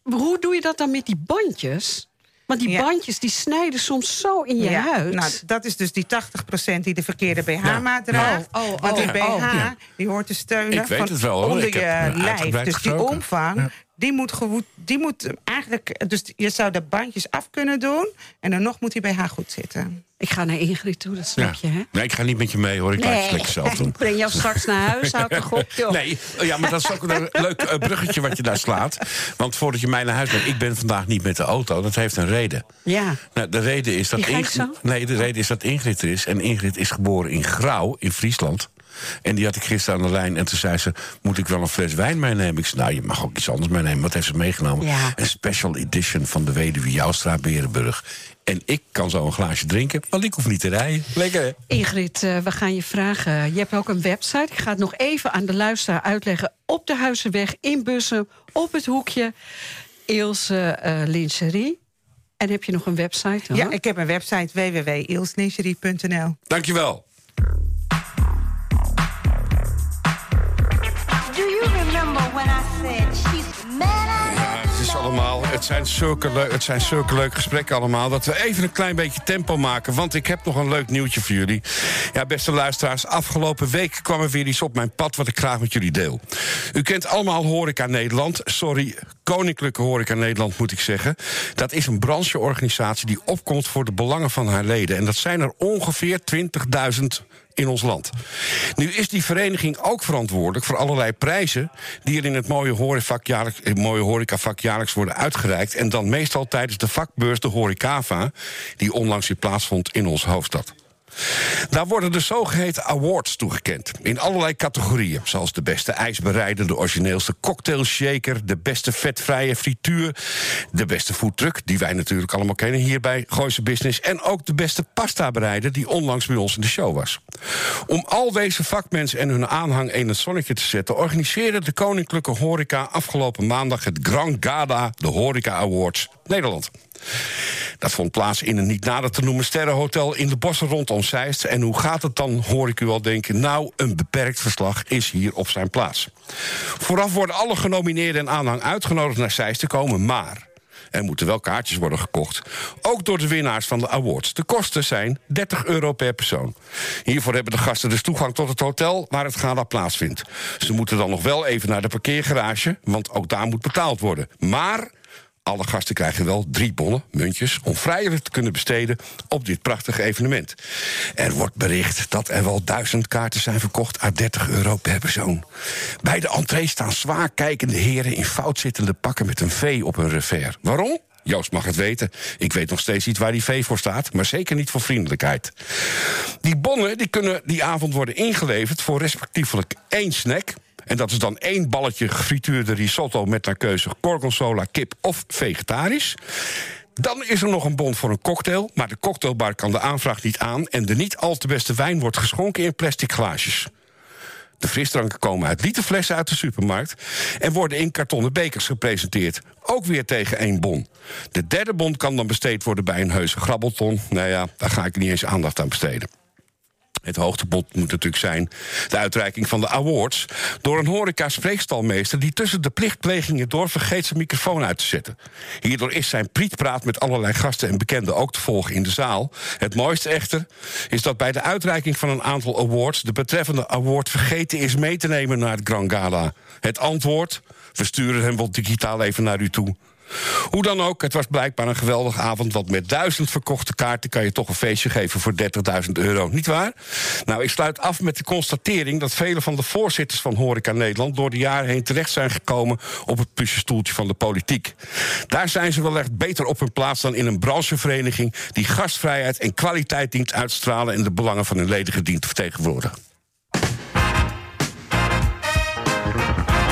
Speaker 2: hoe doe je dat dan met die bandjes? Want die
Speaker 6: Ja.
Speaker 2: bandjes die snijden soms zo in je
Speaker 6: ja,
Speaker 2: huid.
Speaker 6: Nou, dat is dus die 80% die de verkeerde BH-maat draagt.
Speaker 2: Oh, oh,
Speaker 6: Want die
Speaker 2: oh,
Speaker 6: BH
Speaker 2: oh.
Speaker 3: Ja.
Speaker 6: die hoort te steunen
Speaker 3: Ik weet
Speaker 6: van
Speaker 3: het wel, hoor.
Speaker 6: onder je lijf. Dus die omvang, die moet, gewoed, die moet eigenlijk... Dus je zou de bandjes af kunnen doen... en dan nog moet die BH goed zitten.
Speaker 2: Ik ga naar Ingrid toe, dat snap je, hè?
Speaker 3: Nee, ik ga niet met je mee hoor. Ik laat het lekker zelf doen.
Speaker 2: ik breng jou straks naar huis, houd toch op, joh.
Speaker 3: Nee, oh ja, maar dat is ook een leuk eh, bruggetje wat je daar slaat. Want voordat je mij naar huis brengt, ik ben vandaag niet met de auto. Dat heeft een reden.
Speaker 2: Ja,
Speaker 3: Nou, de reden is dat Ingrid, nee, de reden is dat Ingrid er is. En Ingrid is geboren in Grauw, in Friesland. En die had ik gisteren aan de lijn. En toen zei ze: Moet ik wel een fles wijn meenemen? Ik zei: Nou, je mag ook iets anders meenemen. Wat heeft ze meegenomen?
Speaker 2: Ja.
Speaker 3: Een special edition van de Weduwe Joustra Berenburg. En ik kan zo een glaasje drinken, want ik hoef niet te rijden. Lekker, hè?
Speaker 2: Ingrid, eh, we gaan je vragen. Je hebt ook een website. Ik ga het nog even aan de luisteraar uitleggen. Op de Huizenweg in Bussen, op het hoekje. Ilse eh Lingerie. En heb je nog een website? hoor?
Speaker 6: Ja, ik heb een website www.ilslingerie.nl.
Speaker 3: Dankjewel. Het, is allemaal, het, zijn zulke het zijn zulke leuke gesprekken allemaal... dat we even een klein beetje tempo maken. Want ik heb nog een leuk nieuwtje voor jullie. Ja, beste luisteraars, afgelopen week kwam er weer iets op mijn pad... wat ik graag met jullie deel. U kent allemaal Horeca Nederland. Sorry, Koninklijke Horeca Nederland moet ik zeggen. Dat is een brancheorganisatie die opkomt voor de belangen van haar leden. En dat zijn er ongeveer 20.000 in ons land. Nu is die vereniging ook verantwoordelijk voor allerlei prijzen... die er in het mooie, horecavak jaarlijks, mooie horecavak jaarlijks worden uitgereikt... en dan meestal tijdens de vakbeurs de Horecava... die onlangs weer plaatsvond in onze hoofdstad. Daar worden de zogeheten awards toegekend. In allerlei categorieën. Zoals de beste ijsbereider, de origineelste cocktailshaker... de beste vetvrije frituur, de beste foodtruck... die wij natuurlijk allemaal kennen hier bij Gooise Business... en ook de beste pasta-bereider die onlangs bij ons in de show was. Om al deze vakmensen en hun aanhang in het zonnetje te zetten... organiseerde de Koninklijke Horeca afgelopen maandag... het Grand Gala, de Horeca Awards Nederland. Dat vond plaats in een niet nader te noemen sterrenhotel in de bossen rondom Zeist. En hoe gaat het dan, hoor ik u al denken. Nou, een beperkt verslag is hier op zijn plaats. Vooraf worden alle genomineerden en aanhang uitgenodigd naar Zeist te komen, maar... Er moeten wel kaartjes worden gekocht. Ook door de winnaars van de awards. De kosten zijn 30 euro per persoon. Hiervoor hebben de gasten dus toegang tot het hotel waar het gala plaatsvindt. Ze moeten dan nog wel even naar de parkeergarage, want ook daar moet betaald worden. Maar alle gasten krijgen wel drie bonnen, muntjes, om vrijelijk te kunnen besteden op dit prachtige evenement. Er wordt bericht dat er wel duizend kaarten zijn verkocht à 30 euro per persoon. Bij de entree staan zwaar kijkende heren in fout zittende pakken met een V op hun revers. Waarom? Joost mag het weten. Ik weet nog steeds niet waar die V voor staat, maar zeker niet voor vriendelijkheid. Die bonnen die kunnen die avond worden ingeleverd voor respectievelijk één snack. En dat is dan één balletje gefrituurde risotto met naar keuze gorgonzola, kip of vegetarisch. Dan is er nog een bon voor een cocktail, maar de cocktailbar kan de aanvraag niet aan en de niet al te beste wijn wordt geschonken in plastic glaasjes. De frisdranken komen uit literflessen uit de supermarkt en worden in kartonnen bekers gepresenteerd. Ook weer tegen één bon. De derde bon kan dan besteed worden bij een heuse grabbelton. Nou ja, daar ga ik niet eens aandacht aan besteden. Het hoogtepunt moet natuurlijk zijn de uitreiking van de awards... door een horeca-spreekstalmeester die tussen de plichtplegingen door vergeet zijn microfoon uit te zetten. Hierdoor is zijn prietpraat met allerlei gasten en bekenden ook te volgen in de zaal. Het mooiste echter is dat bij de uitreiking van een aantal awards... de betreffende award vergeten is mee te nemen naar het Grand Gala. Het antwoord, we sturen hem wel digitaal even naar u toe... Hoe dan ook, het was blijkbaar een geweldige avond... want met duizend verkochte kaarten kan je toch een feestje geven voor 30.000 euro, niet waar? Nou, ik sluit af met de constatering dat vele van de voorzitters van Horeca Nederland... door de jaren heen terecht zijn gekomen op het pusjestoeltje van de politiek. Daar zijn ze wel echt beter op hun plaats dan in een branchevereniging... die gastvrijheid en kwaliteit dient uitstralen... en de belangen van hun leden dient te vertegenwoordigen.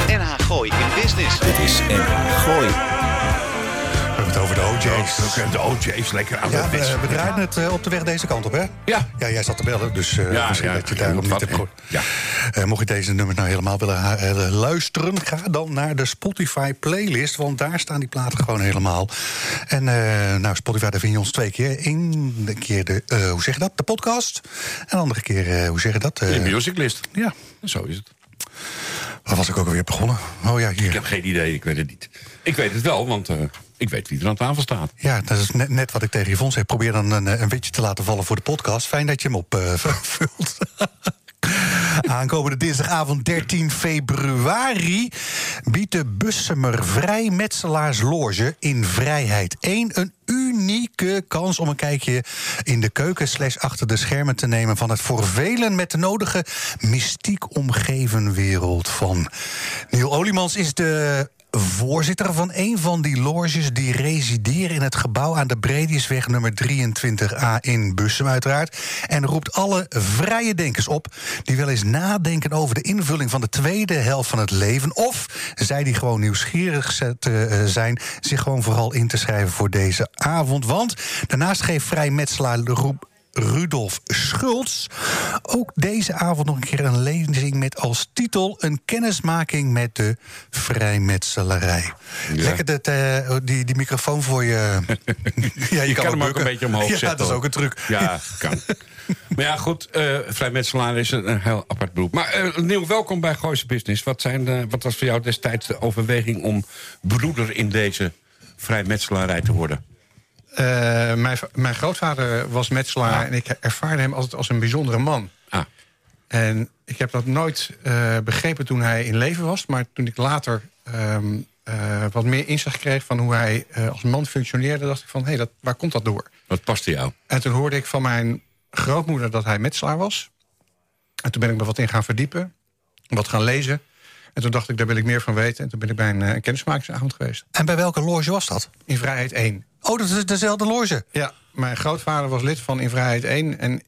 Speaker 4: NH Gooi in Business. Dit is NH Gooi.
Speaker 1: Hebben het over de OJ's.
Speaker 3: De OJ's lekker aan
Speaker 1: Ja,
Speaker 3: de
Speaker 1: we, we draaien het eh, op de weg deze kant op, hè?
Speaker 3: Ja.
Speaker 1: Ja, jij zat te bellen, dus eh,
Speaker 3: Ja,
Speaker 1: misschien
Speaker 3: ja,
Speaker 1: dat je
Speaker 3: ik
Speaker 1: daarom niet hebt gehoord.
Speaker 3: ja.
Speaker 1: Eh, mocht je deze nummers nou helemaal willen luisteren... ga dan naar de Spotify-playlist, want daar staan die platen gewoon helemaal. En nou, Spotify, daar vind je ons twee keer. Eén keer de, hoe zeg je dat, de podcast. En de andere keer, hoe zeg je dat?
Speaker 3: De musiclist.
Speaker 1: ja,
Speaker 3: Zo is het.
Speaker 1: waar was ik ook alweer begonnen? Oh ja,
Speaker 3: Ik
Speaker 1: hier.
Speaker 3: heb geen idee, ik weet het niet. Ik weet het wel, want ik weet wie er aan tafel staat.
Speaker 1: Ja, dat is net, net wat ik tegen Yvonne zeg. Probeer dan een, eh, een witje te laten vallen voor de podcast. Fijn dat je hem opvult. Aankomende dinsdagavond 13 februari biedt de Bussemer Vrijmetselaarsloge in Vrijheid 1 een unieke kans om een kijkje in de keuken slash achter de schermen te nemen van het voor velen met de nodige mystiek omgeven wereld van. Neil Oliemans is de voorzitter van een van die loges die resideren in het gebouw aan de Bredisweg nummer 23a in Bussum uiteraard. En roept alle vrije denkers op die wel eens nadenken over de invulling van de tweede helft van het leven. Of zij die gewoon nieuwsgierig eh, zijn, zich gewoon vooral in te schrijven voor deze avond. Want daarnaast geeft vrijmetselaar Roep Rudolf Schultz. Ook deze avond nog een keer een lezing met als titel... een kennismaking met de vrijmetselarij.
Speaker 3: Ja.
Speaker 1: Lekker dat, eh, die, die microfoon voor je... ja,
Speaker 3: Je kan hem ook een beetje omhoog
Speaker 1: ja,
Speaker 3: zetten,
Speaker 1: dat is ook een truc.
Speaker 3: Ja, kan. maar ja, goed, eh vrijmetselaar is een, een heel apart beroep. Maar Neil, welkom bij Gooise Business. Wat, zijn, wat was voor jou destijds de overweging om broeder in deze vrijmetselarij te worden?
Speaker 7: Eh, mijn, mijn grootvader was metselaar en ik ervaarde hem altijd als een bijzondere man.
Speaker 3: Ah,
Speaker 7: En ik heb dat nooit eh, begrepen toen hij in leven was. Maar toen ik later ehm, eh, wat meer inzicht kreeg van hoe hij als man functioneerde... dacht ik van, hé, dat waar komt dat door?
Speaker 3: wat paste jou?
Speaker 7: En toen hoorde ik van mijn grootmoeder dat hij metselaar was. En toen ben ik me wat in gaan verdiepen, wat gaan lezen. En toen dacht ik, daar wil ik meer van weten. En toen ben ik bij een, eh, een kennismakingsavond geweest.
Speaker 1: En bij welke loge was dat?
Speaker 7: In Vrijheid 1.
Speaker 1: Oh, dat is dezelfde loge.
Speaker 7: Ja, mijn grootvader was lid van In Vrijheid 1. En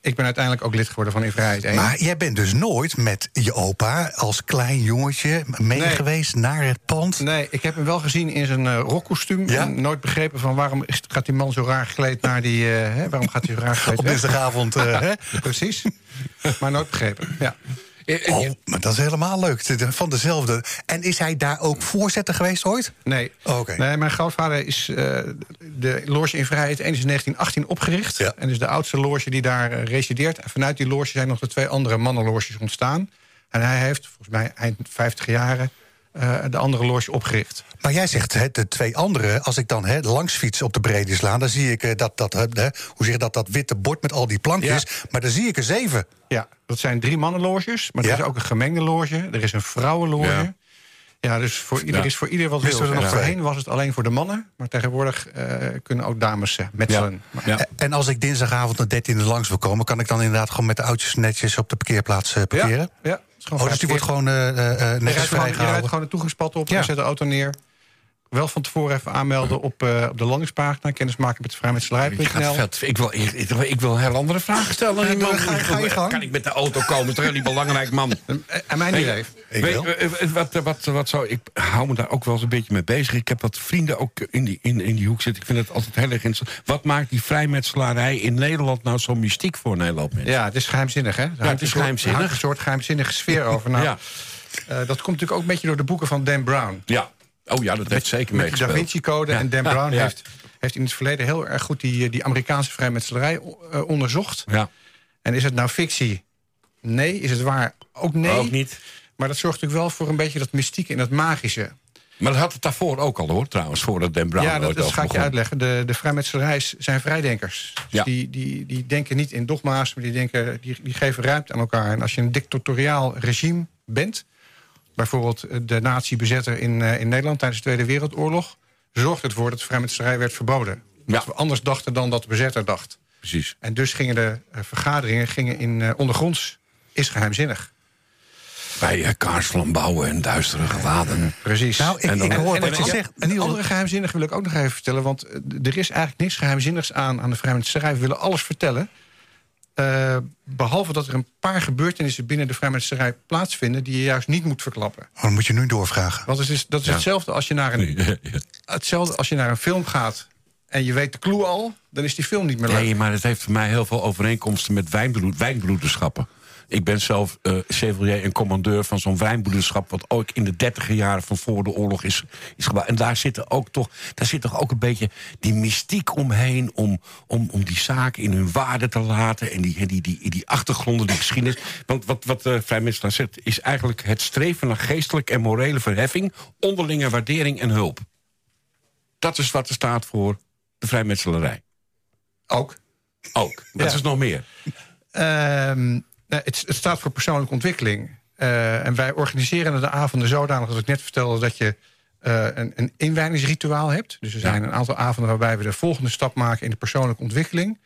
Speaker 7: ik ben uiteindelijk ook lid geworden van In Vrijheid 1.
Speaker 1: Maar jij bent dus nooit met je opa als klein jongetje mee
Speaker 7: Nee.
Speaker 1: geweest naar het pand?
Speaker 7: Nee, ik heb hem wel gezien in zijn eh rockkostuum.
Speaker 1: Ja?
Speaker 7: En nooit begrepen van waarom gaat die man zo raar gekleed naar die... eh, hè, waarom gaat hij zo raar gekleed
Speaker 1: Op dinsdagavond, hè?
Speaker 7: Precies. maar nooit begrepen, ja.
Speaker 3: Eh, eh,
Speaker 1: Oh, maar dat is helemaal leuk. Van dezelfde. En is hij daar ook voorzitter geweest ooit?
Speaker 7: Nee.
Speaker 1: Oké.
Speaker 7: nee, mijn grootvader is eh, de loge in Vrijheid 1 is in 1918 opgericht.
Speaker 1: Ja.
Speaker 7: En is de oudste loge die daar resideert. En vanuit die loge zijn nog de twee andere mannenloges ontstaan. En hij heeft, volgens mij eind 50 jaren, eh, de andere loge opgericht.
Speaker 1: Maar jij zegt de twee andere, als ik dan hè, langs fiets op de Bredislaan... dan zie ik eh, dat, dat, hoe zeg dat, dat witte bord met al die plankjes.
Speaker 7: Ja.
Speaker 1: Maar dan zie ik er zeven.
Speaker 7: Ja, dat zijn drie mannenloges. Maar er is ook een gemengde loge. Er is een vrouwenloge.
Speaker 3: Ja.
Speaker 7: Ja. dus voor ieder is voor ieder wat wil.
Speaker 1: er nog
Speaker 7: En voorheen was het alleen voor de mannen. Maar tegenwoordig eh, kunnen ook dames metselen.
Speaker 1: En als ik dinsdagavond naar 13 langs wil komen... kan ik dan inderdaad gewoon met de oudjes netjes op de parkeerplaats parkeren?
Speaker 7: Ja,
Speaker 1: Oh, dus die wordt gewoon
Speaker 7: Je
Speaker 1: netjes
Speaker 7: gewoon, je rijdt
Speaker 1: vrijgehouden?
Speaker 7: gewoon een toegangspad op
Speaker 1: Ja.
Speaker 7: en zet de auto neer. Wel van tevoren even aanmelden op, eh, op de landingspagina. Kennismaken met vrijmetselarij.nl.
Speaker 3: Ik wil, ik, ik wil- ik wil heel andere vragen stellen.
Speaker 1: Ja, ga- ga je gang.
Speaker 3: Kan ik met de auto komen? Het is niet belangrijk, man.
Speaker 7: En mijn idee.
Speaker 3: Eh, eh, wat, wat, wat zou, ik hou me daar ook wel eens een beetje mee bezig. Ik heb wat vrienden ook in die, in, in die hoek zitten. Ik vind het altijd heel erg interessant. Wat maakt die vrijmetselarij in Nederland nou zo mystiek voor Nederland? mensen?
Speaker 7: Ja, het is geheimzinnig, hè? Hangt
Speaker 3: het is
Speaker 7: een soort-
Speaker 3: geheimzinnig.
Speaker 7: er hangt een soort geheimzinnige sfeer over. Nou,
Speaker 3: Ja.
Speaker 7: eh, dat komt natuurlijk ook een beetje door de boeken van Dan Brown.
Speaker 3: ja. Oh ja, dat heeft zeker
Speaker 7: Met de Da. Vinci-code.
Speaker 3: Ja.
Speaker 7: En Dan Brown
Speaker 3: ja.
Speaker 7: heeft, heeft in het verleden heel erg goed die, die Amerikaanse vrijmetselarij eh, onderzocht.
Speaker 3: Ja,
Speaker 7: En is het nou fictie? Nee. Is het waar? Ook nee.
Speaker 3: ook niet.
Speaker 7: Maar dat zorgt natuurlijk wel voor een beetje dat mystieke en dat magische.
Speaker 3: Maar dat had het daarvoor ook al, hoor, trouwens. Voordat Dan Brown
Speaker 7: ja, dat, ga ik je uitleggen. De, de vrijmetselarij zijn vrijdenkers. Dus
Speaker 3: Ja.
Speaker 7: die, die, die denken niet in dogma's, maar die, denken, die, die geven ruimte aan elkaar. En als je een dictatoriaal regime bent... bijvoorbeeld de nazi-bezetter in, eh, in Nederland tijdens de Tweede Wereldoorlog... zorgt het ervoor dat de vrijmetselarij werd verboden. Dat
Speaker 3: Ja.
Speaker 7: we anders dachten dan dat de bezetter dacht.
Speaker 3: Precies.
Speaker 7: En dus gingen de eh, vergaderingen gingen in eh, ondergronds. Is geheimzinnig.
Speaker 3: Bij uh, kaarsvlambouwen en duistere gewaden.
Speaker 7: Precies.
Speaker 1: Nou, ik,
Speaker 3: En dan-
Speaker 1: ik hoor
Speaker 7: En-
Speaker 1: wat
Speaker 7: en-
Speaker 1: je zegt.
Speaker 7: En die
Speaker 1: Niel,
Speaker 7: andere geheimzinnige wil ik ook nog even vertellen. Want eh, er is eigenlijk niks geheimzinnigs aan, aan de vrijmetselarij. We willen alles vertellen. Eh, behalve dat er een paar gebeurtenissen binnen de vrijmetselarij plaatsvinden... die je juist niet moet verklappen.
Speaker 1: Oh, dan moet je nu doorvragen.
Speaker 7: Want het is, dat is hetzelfde als je naar een, hetzelfde als je naar een film gaat... en je weet de clue al, dan is die film niet meer leuk.
Speaker 3: Nee, maar het heeft voor mij heel veel overeenkomsten met wijnbroed, wijnbroederschappen. Ik ben zelf eh chevalier en commandeur van zo'n wijnbroederschap... wat ook in de dertiger jaren van voor de oorlog is, is gebouwd. En daar zit, ook toch, daar zit toch ook een beetje die mystiek omheen... om, om, om die zaken in hun waarde te laten... en die, die, die, die achtergronden, die geschiedenis. Want wat, wat de vrijmetselaar zegt... is eigenlijk het streven naar geestelijke en morele verheffing... onderlinge waardering en hulp. Dat is wat er staat voor de vrijmetselarij.
Speaker 7: Ook.
Speaker 3: Ook. Dat
Speaker 7: Ja.
Speaker 3: is nog meer.
Speaker 7: Ehm, nee, het, het staat voor persoonlijke ontwikkeling. Eh, en wij organiseren de avonden zodanig, als ik net vertelde... dat je eh, een, een inwijdingsrituaal hebt. Dus er zijn een aantal avonden waarbij we de volgende stap maken... in de persoonlijke ontwikkeling.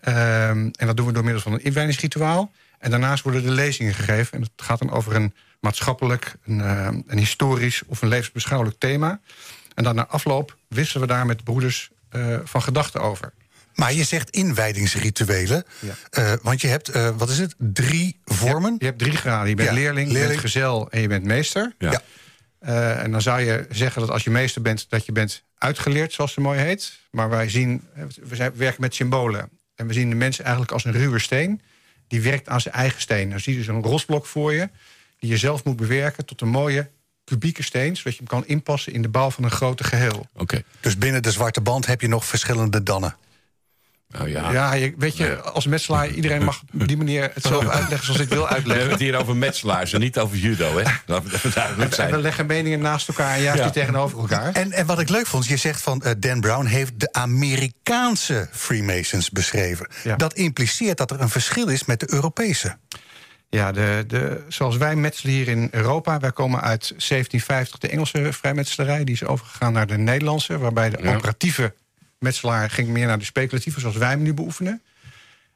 Speaker 7: Ehm, en dat doen we door middel van een inwijdingsrituaal. En daarnaast worden de lezingen gegeven. En het gaat dan over een maatschappelijk, een, een historisch... of een levensbeschouwelijk thema. En dan na afloop wisselen we daar met broeders van gedachten over.
Speaker 1: Maar je zegt inwijdingsrituelen.
Speaker 7: Ja.
Speaker 1: Eh, want je hebt, eh, wat is het, drie vormen?
Speaker 7: Je hebt drie graden. Je bent
Speaker 1: Ja,
Speaker 7: leerling, je bent gezel en je bent meester.
Speaker 3: Ja.
Speaker 1: Ja.
Speaker 7: Eh, en dan zou je zeggen dat als je meester bent... dat je bent uitgeleerd, zoals het mooi heet. Maar wij zien, we, zijn, we werken met symbolen. En we zien de mensen eigenlijk als een ruwe steen... die werkt aan zijn eigen steen. Dan zie je dus een rosblok voor je... die je zelf moet bewerken tot een mooie kubieke steen... zodat je hem kan inpassen in de bouw van een grote geheel.
Speaker 3: Oké.
Speaker 1: Dus binnen de zwarte band heb je nog verschillende dannen.
Speaker 3: Nou ja.
Speaker 7: Ja, je, weet je, als metselaar... iedereen mag op die manier het zelf uitleggen zoals ik wil
Speaker 3: We hebben
Speaker 7: uitleggen.
Speaker 3: het hier over metselaars en niet over judo, hè? Duidelijk
Speaker 7: En we
Speaker 3: zijn.
Speaker 7: leggen meningen naast elkaar en juist
Speaker 3: Ja.
Speaker 7: die tegenover elkaar.
Speaker 1: En, en wat ik leuk vond, je zegt van eh, Dan Brown heeft de Amerikaanse Freemasons beschreven.
Speaker 7: Ja.
Speaker 1: Dat impliceert dat er een verschil is met de Europese.
Speaker 7: Ja, de, de, zoals wij metselen hier in Europa... wij komen uit 1750 de Engelse vrijmetselarij... die is overgegaan naar de Nederlandse... waarbij de
Speaker 3: Ja.
Speaker 7: operatieve metselaar ging meer naar de speculatieve... zoals wij hem nu beoefenen.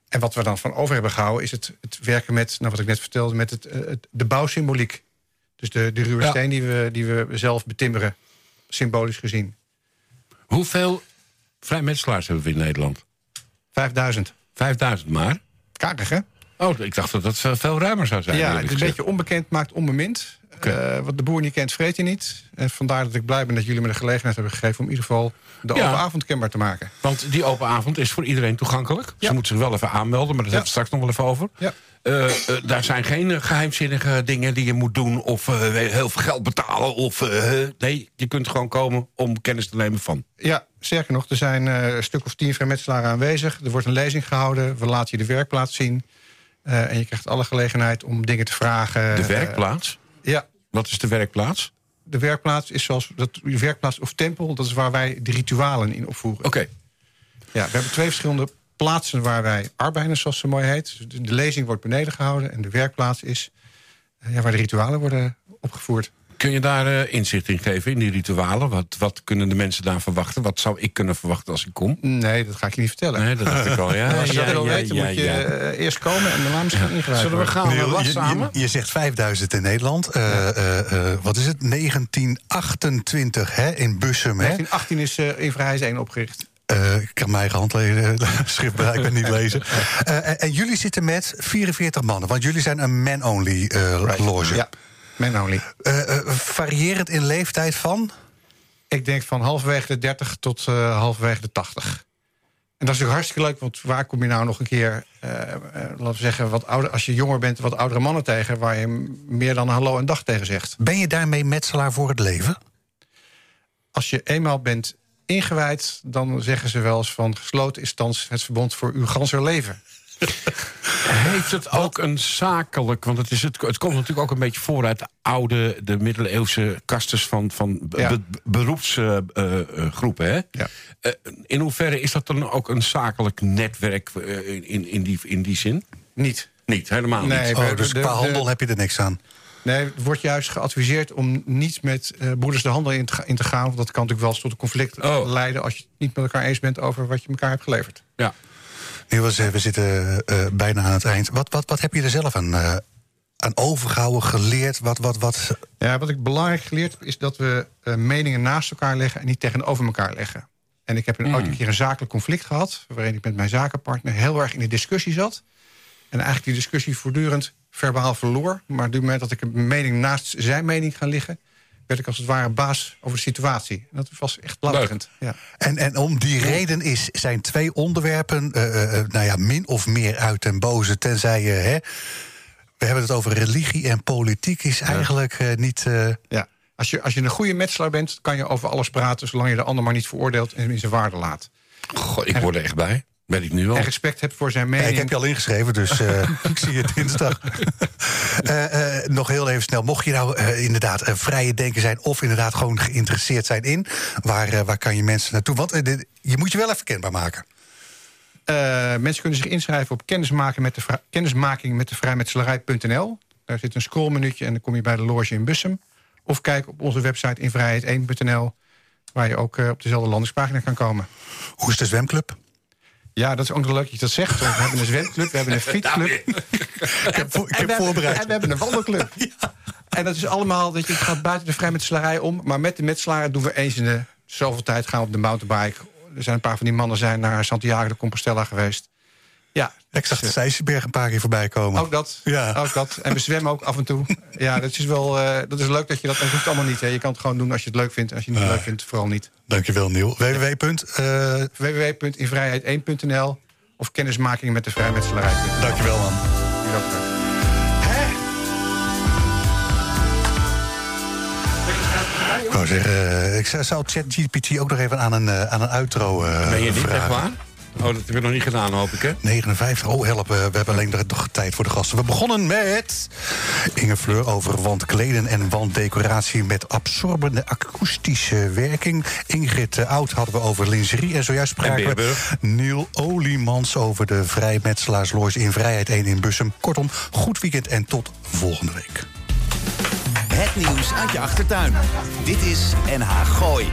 Speaker 7: En wat we dan van over hebben gehouden... is het, het werken met, nou, wat ik net vertelde... met het, eh, het, de bouwsymboliek. Dus de, de ruwe
Speaker 1: Ja.
Speaker 7: steen die we, die we zelf betimmeren, symbolisch gezien.
Speaker 3: Hoeveel vrijmetselaars hebben we in Nederland?
Speaker 7: 5000.
Speaker 3: 5000 maar?
Speaker 7: Karig, hè?
Speaker 3: Oh, ik dacht dat dat veel, ruimer zou zijn.
Speaker 7: ja, het is een beetje onbekend maakt onbemind. Eh, wat de boer niet kent, vreet hij niet. En vandaar dat ik blij ben dat jullie me de gelegenheid hebben gegeven... om in ieder geval de
Speaker 3: Ja.
Speaker 7: open avond kenbaar te maken.
Speaker 3: Want die open avond is voor iedereen toegankelijk. Ze moeten zich wel even aanmelden, maar daar hebben we straks nog wel even over.
Speaker 7: Ja.
Speaker 3: Eh, eh, daar zijn geen eh, geheimzinnige dingen die je moet doen... of heel veel geld betalen. Of, nee, je kunt gewoon komen om kennis te nemen van.
Speaker 7: Ja, sterker nog, er zijn een stuk of tien vrijmetselaren aanwezig. Er wordt een lezing gehouden. We laten je de werkplaats zien. En je krijgt alle gelegenheid om dingen te vragen.
Speaker 3: De werkplaats?
Speaker 7: Ja,
Speaker 3: Wat is de werkplaats?
Speaker 7: de werkplaats is zoals... Dat, de werkplaats of tempel, dat is waar wij de ritualen in opvoeren.
Speaker 3: Oké.
Speaker 7: Ja, we hebben twee verschillende plaatsen waar wij arbeiden, zoals ze mooi heet. Dus De, lezing wordt beneden gehouden en de werkplaats is eh, ja, waar de ritualen worden opgevoerd.
Speaker 3: Kun je daar eh, inzicht in geven, in die ritualen? Wat, wat kunnen de mensen daar verwachten? Wat zou ik kunnen verwachten als ik kom?
Speaker 7: Nee, dat ga ik je niet vertellen.
Speaker 3: Nee, dat dacht ik al. Ja,
Speaker 7: als je
Speaker 3: ja,
Speaker 7: dat wil
Speaker 3: ja,
Speaker 7: weten,
Speaker 3: ja,
Speaker 7: moet je
Speaker 3: ja.
Speaker 7: eh, eerst komen en daarna misschien ingrijpen.
Speaker 3: Zullen we gaan uh, wat
Speaker 1: je,
Speaker 3: samen?
Speaker 1: je, je zegt 5000 in Nederland. Eh, eh, eh, wat is het? 1928 hè, in Bussum. Hè?
Speaker 7: 1918 is uh, in Vrijheid 1 opgericht.
Speaker 1: Eh, ik kan mijn eigen handleden, schrift bereikbaar niet lezen. Eh, en, en jullie zitten met 44 mannen, want jullie zijn een man-only eh, loge.
Speaker 7: Ja, man only.
Speaker 1: Eh, eh, variërend in leeftijd van?
Speaker 7: Ik denk van halverwege de 30 tot uh, halverwege de 80. En dat is natuurlijk hartstikke leuk, want waar kom je nou nog een keer, uh, uh, laten we zeggen, wat ouder, als je jonger bent, wat oudere mannen tegen, waar je meer dan hallo en dag tegen zegt.
Speaker 1: Ben je daarmee metselaar voor het leven?
Speaker 7: Als je eenmaal bent ingewijd, dan zeggen ze wel eens van gesloten is thans het verbond voor uw ganser leven.
Speaker 3: Heeft het ook een zakelijk... want het, is het, het komt natuurlijk ook een beetje voor uit de oude... de middeleeuwse kastes van, van
Speaker 7: Ja.
Speaker 3: be, beroepsgroepen. hè?
Speaker 7: Ja.
Speaker 3: Eh, in hoeverre is dat dan ook een zakelijk netwerk eh, in, in, die, in die zin?
Speaker 7: Niet.
Speaker 3: Niet, helemaal
Speaker 7: Nee,
Speaker 3: niet.
Speaker 1: Oh, dus
Speaker 7: de-
Speaker 1: qua
Speaker 7: de-
Speaker 1: handel heb je er niks aan.
Speaker 7: Nee, het wordt juist geadviseerd om niet met eh broeders de handel in te, ga- in te gaan. Want dat kan natuurlijk wel eens tot een conflict
Speaker 3: Oh.
Speaker 7: leiden... als je het niet met elkaar eens bent over wat je elkaar hebt geleverd.
Speaker 3: Ja.
Speaker 1: Nu was, we zitten eh, bijna aan het eind. Wat, wat, wat heb je er zelf aan, eh, aan overgehouden, geleerd? Wat, wat, wat?
Speaker 7: Ja, wat ik belangrijk geleerd heb, is dat we eh, meningen naast elkaar leggen... en niet tegenover elkaar leggen. En ik heb een, ooit een keer een zakelijk conflict gehad... waarin ik met mijn zakenpartner heel erg in de discussie zat. En eigenlijk die discussie voortdurend verbaal verloor. Maar op het moment dat ik een mening naast zijn mening ga liggen... werd ik als het ware baas over de situatie. En dat was echt louterend. Ja.
Speaker 1: En, en om die reden is, zijn twee onderwerpen, eh, eh, nou ja, min of meer uit den boze. Tenzij je, hè, we hebben het over religie en politiek, is eigenlijk eh, niet. eh,
Speaker 7: Ja. Als, je, als je een goede metselaar bent, kan je over alles praten... zolang je de ander maar niet veroordeelt en in zijn waarde laat.
Speaker 3: Goh, ik word er echt bij. Ben ik nu al.
Speaker 7: En respect hebt voor zijn
Speaker 1: Ja,
Speaker 7: mening.
Speaker 1: ik heb je al ingeschreven, dus eh, ik zie je dinsdag. Eh, eh, nog heel even snel. Mocht je nou eh, inderdaad een vrije denker zijn... of inderdaad gewoon geïnteresseerd zijn in... waar, eh, waar kan je mensen naartoe? Want dit- je moet je wel even kenbaar maken.
Speaker 7: Eh, mensen kunnen zich inschrijven op kennismaking met de, kennismaking met de vrijmetselarij.nl. Daar zit een scrollmenuutje en dan kom je bij de loge in Bussum. Of kijk op onze website invrijheid1.nl... waar je ook op dezelfde landingspagina kan komen.
Speaker 1: Hoe is de zwemclub?
Speaker 7: Ja, dat is ook leuk dat je dat zegt. We hebben een zwemclub, we hebben een fietsclub.
Speaker 1: Ik heb, ik heb voorbereid.
Speaker 7: En we hebben een wandelclub. En dat is allemaal, dat je het gaat buiten de vrijmetselarij om. Maar met de metselaar doen we eens in de zoveel tijd gaan we op de mountainbike. Er zijn een paar van die mannen zijn naar Santiago de Compostela geweest. Ja,
Speaker 1: Ik zag de
Speaker 7: dus,
Speaker 1: Sijsberg een paar keer voorbij komen.
Speaker 7: eh, ook dat.
Speaker 1: Ja.
Speaker 7: Ook dat. En we zwemmen ook af en toe. Ja, dat is wel eh, dat is leuk dat je dat... Dat hoeft allemaal niet. Hè. Je kan het gewoon doen als je het leuk vindt. En als je het niet leuk vindt, vooral niet.
Speaker 1: Dankjewel, Neil. www. eh,
Speaker 7: www.invrijheid1.nl of kennismaking met de vrijmetselarij.
Speaker 1: dankjewel, man.
Speaker 7: Graag.
Speaker 1: Ik wou zeggen, eh, ik zou- ChatGPT ook nog even aan een, eh, aan een outro eh
Speaker 3: Ben je niet echt waar? Oh, dat heb je nog niet gedaan, hoop ik, hè?
Speaker 1: 59. Oh, help. eh, We hebben alleen nog tijd voor de gasten. We begonnen met Inge Fleur over wandkleden en wanddecoratie met absorbende akoestische werking. Ingrid Oud hadden we over lingerie. En zojuist spraken we. Neil Oliemans over de vrijmetselaarslois in Vrijheid 1 in Bussum. Kortom, goed weekend en tot volgende week.
Speaker 4: Het nieuws uit je achtertuin. Dit is NH Gooi.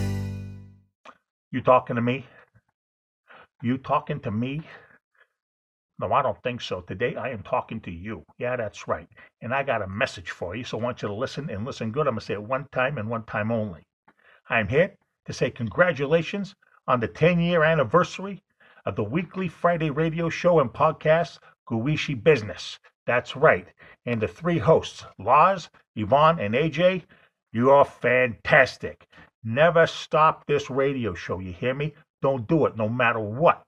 Speaker 8: You talking to me? You talking to me? No, I don't think so. Today I am talking to you. Yeah, that's right. And I got a message for you, so I want you to listen and listen good. I'm going to say it one time and one time only. I'm here to say congratulations on the 10 year anniversary of the weekly Friday radio show and podcast, Guishi Business. That's right. And the three hosts, Laz, Yvonne, and AJ, you are fantastic. Never stop this radio show. You hear me? Don't do it no matter what.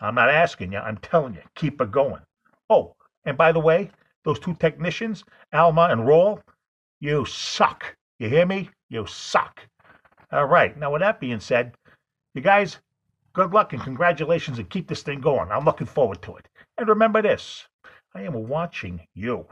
Speaker 8: I'm not asking you, I'm telling you, keep it going. Oh, and by the way, those two technicians, Alma and Roll, you suck. You hear me? You suck. All right. Now, with that being said, you guys, good luck and congratulations and keep this thing going. I'm looking forward to it. And remember this I am watching you.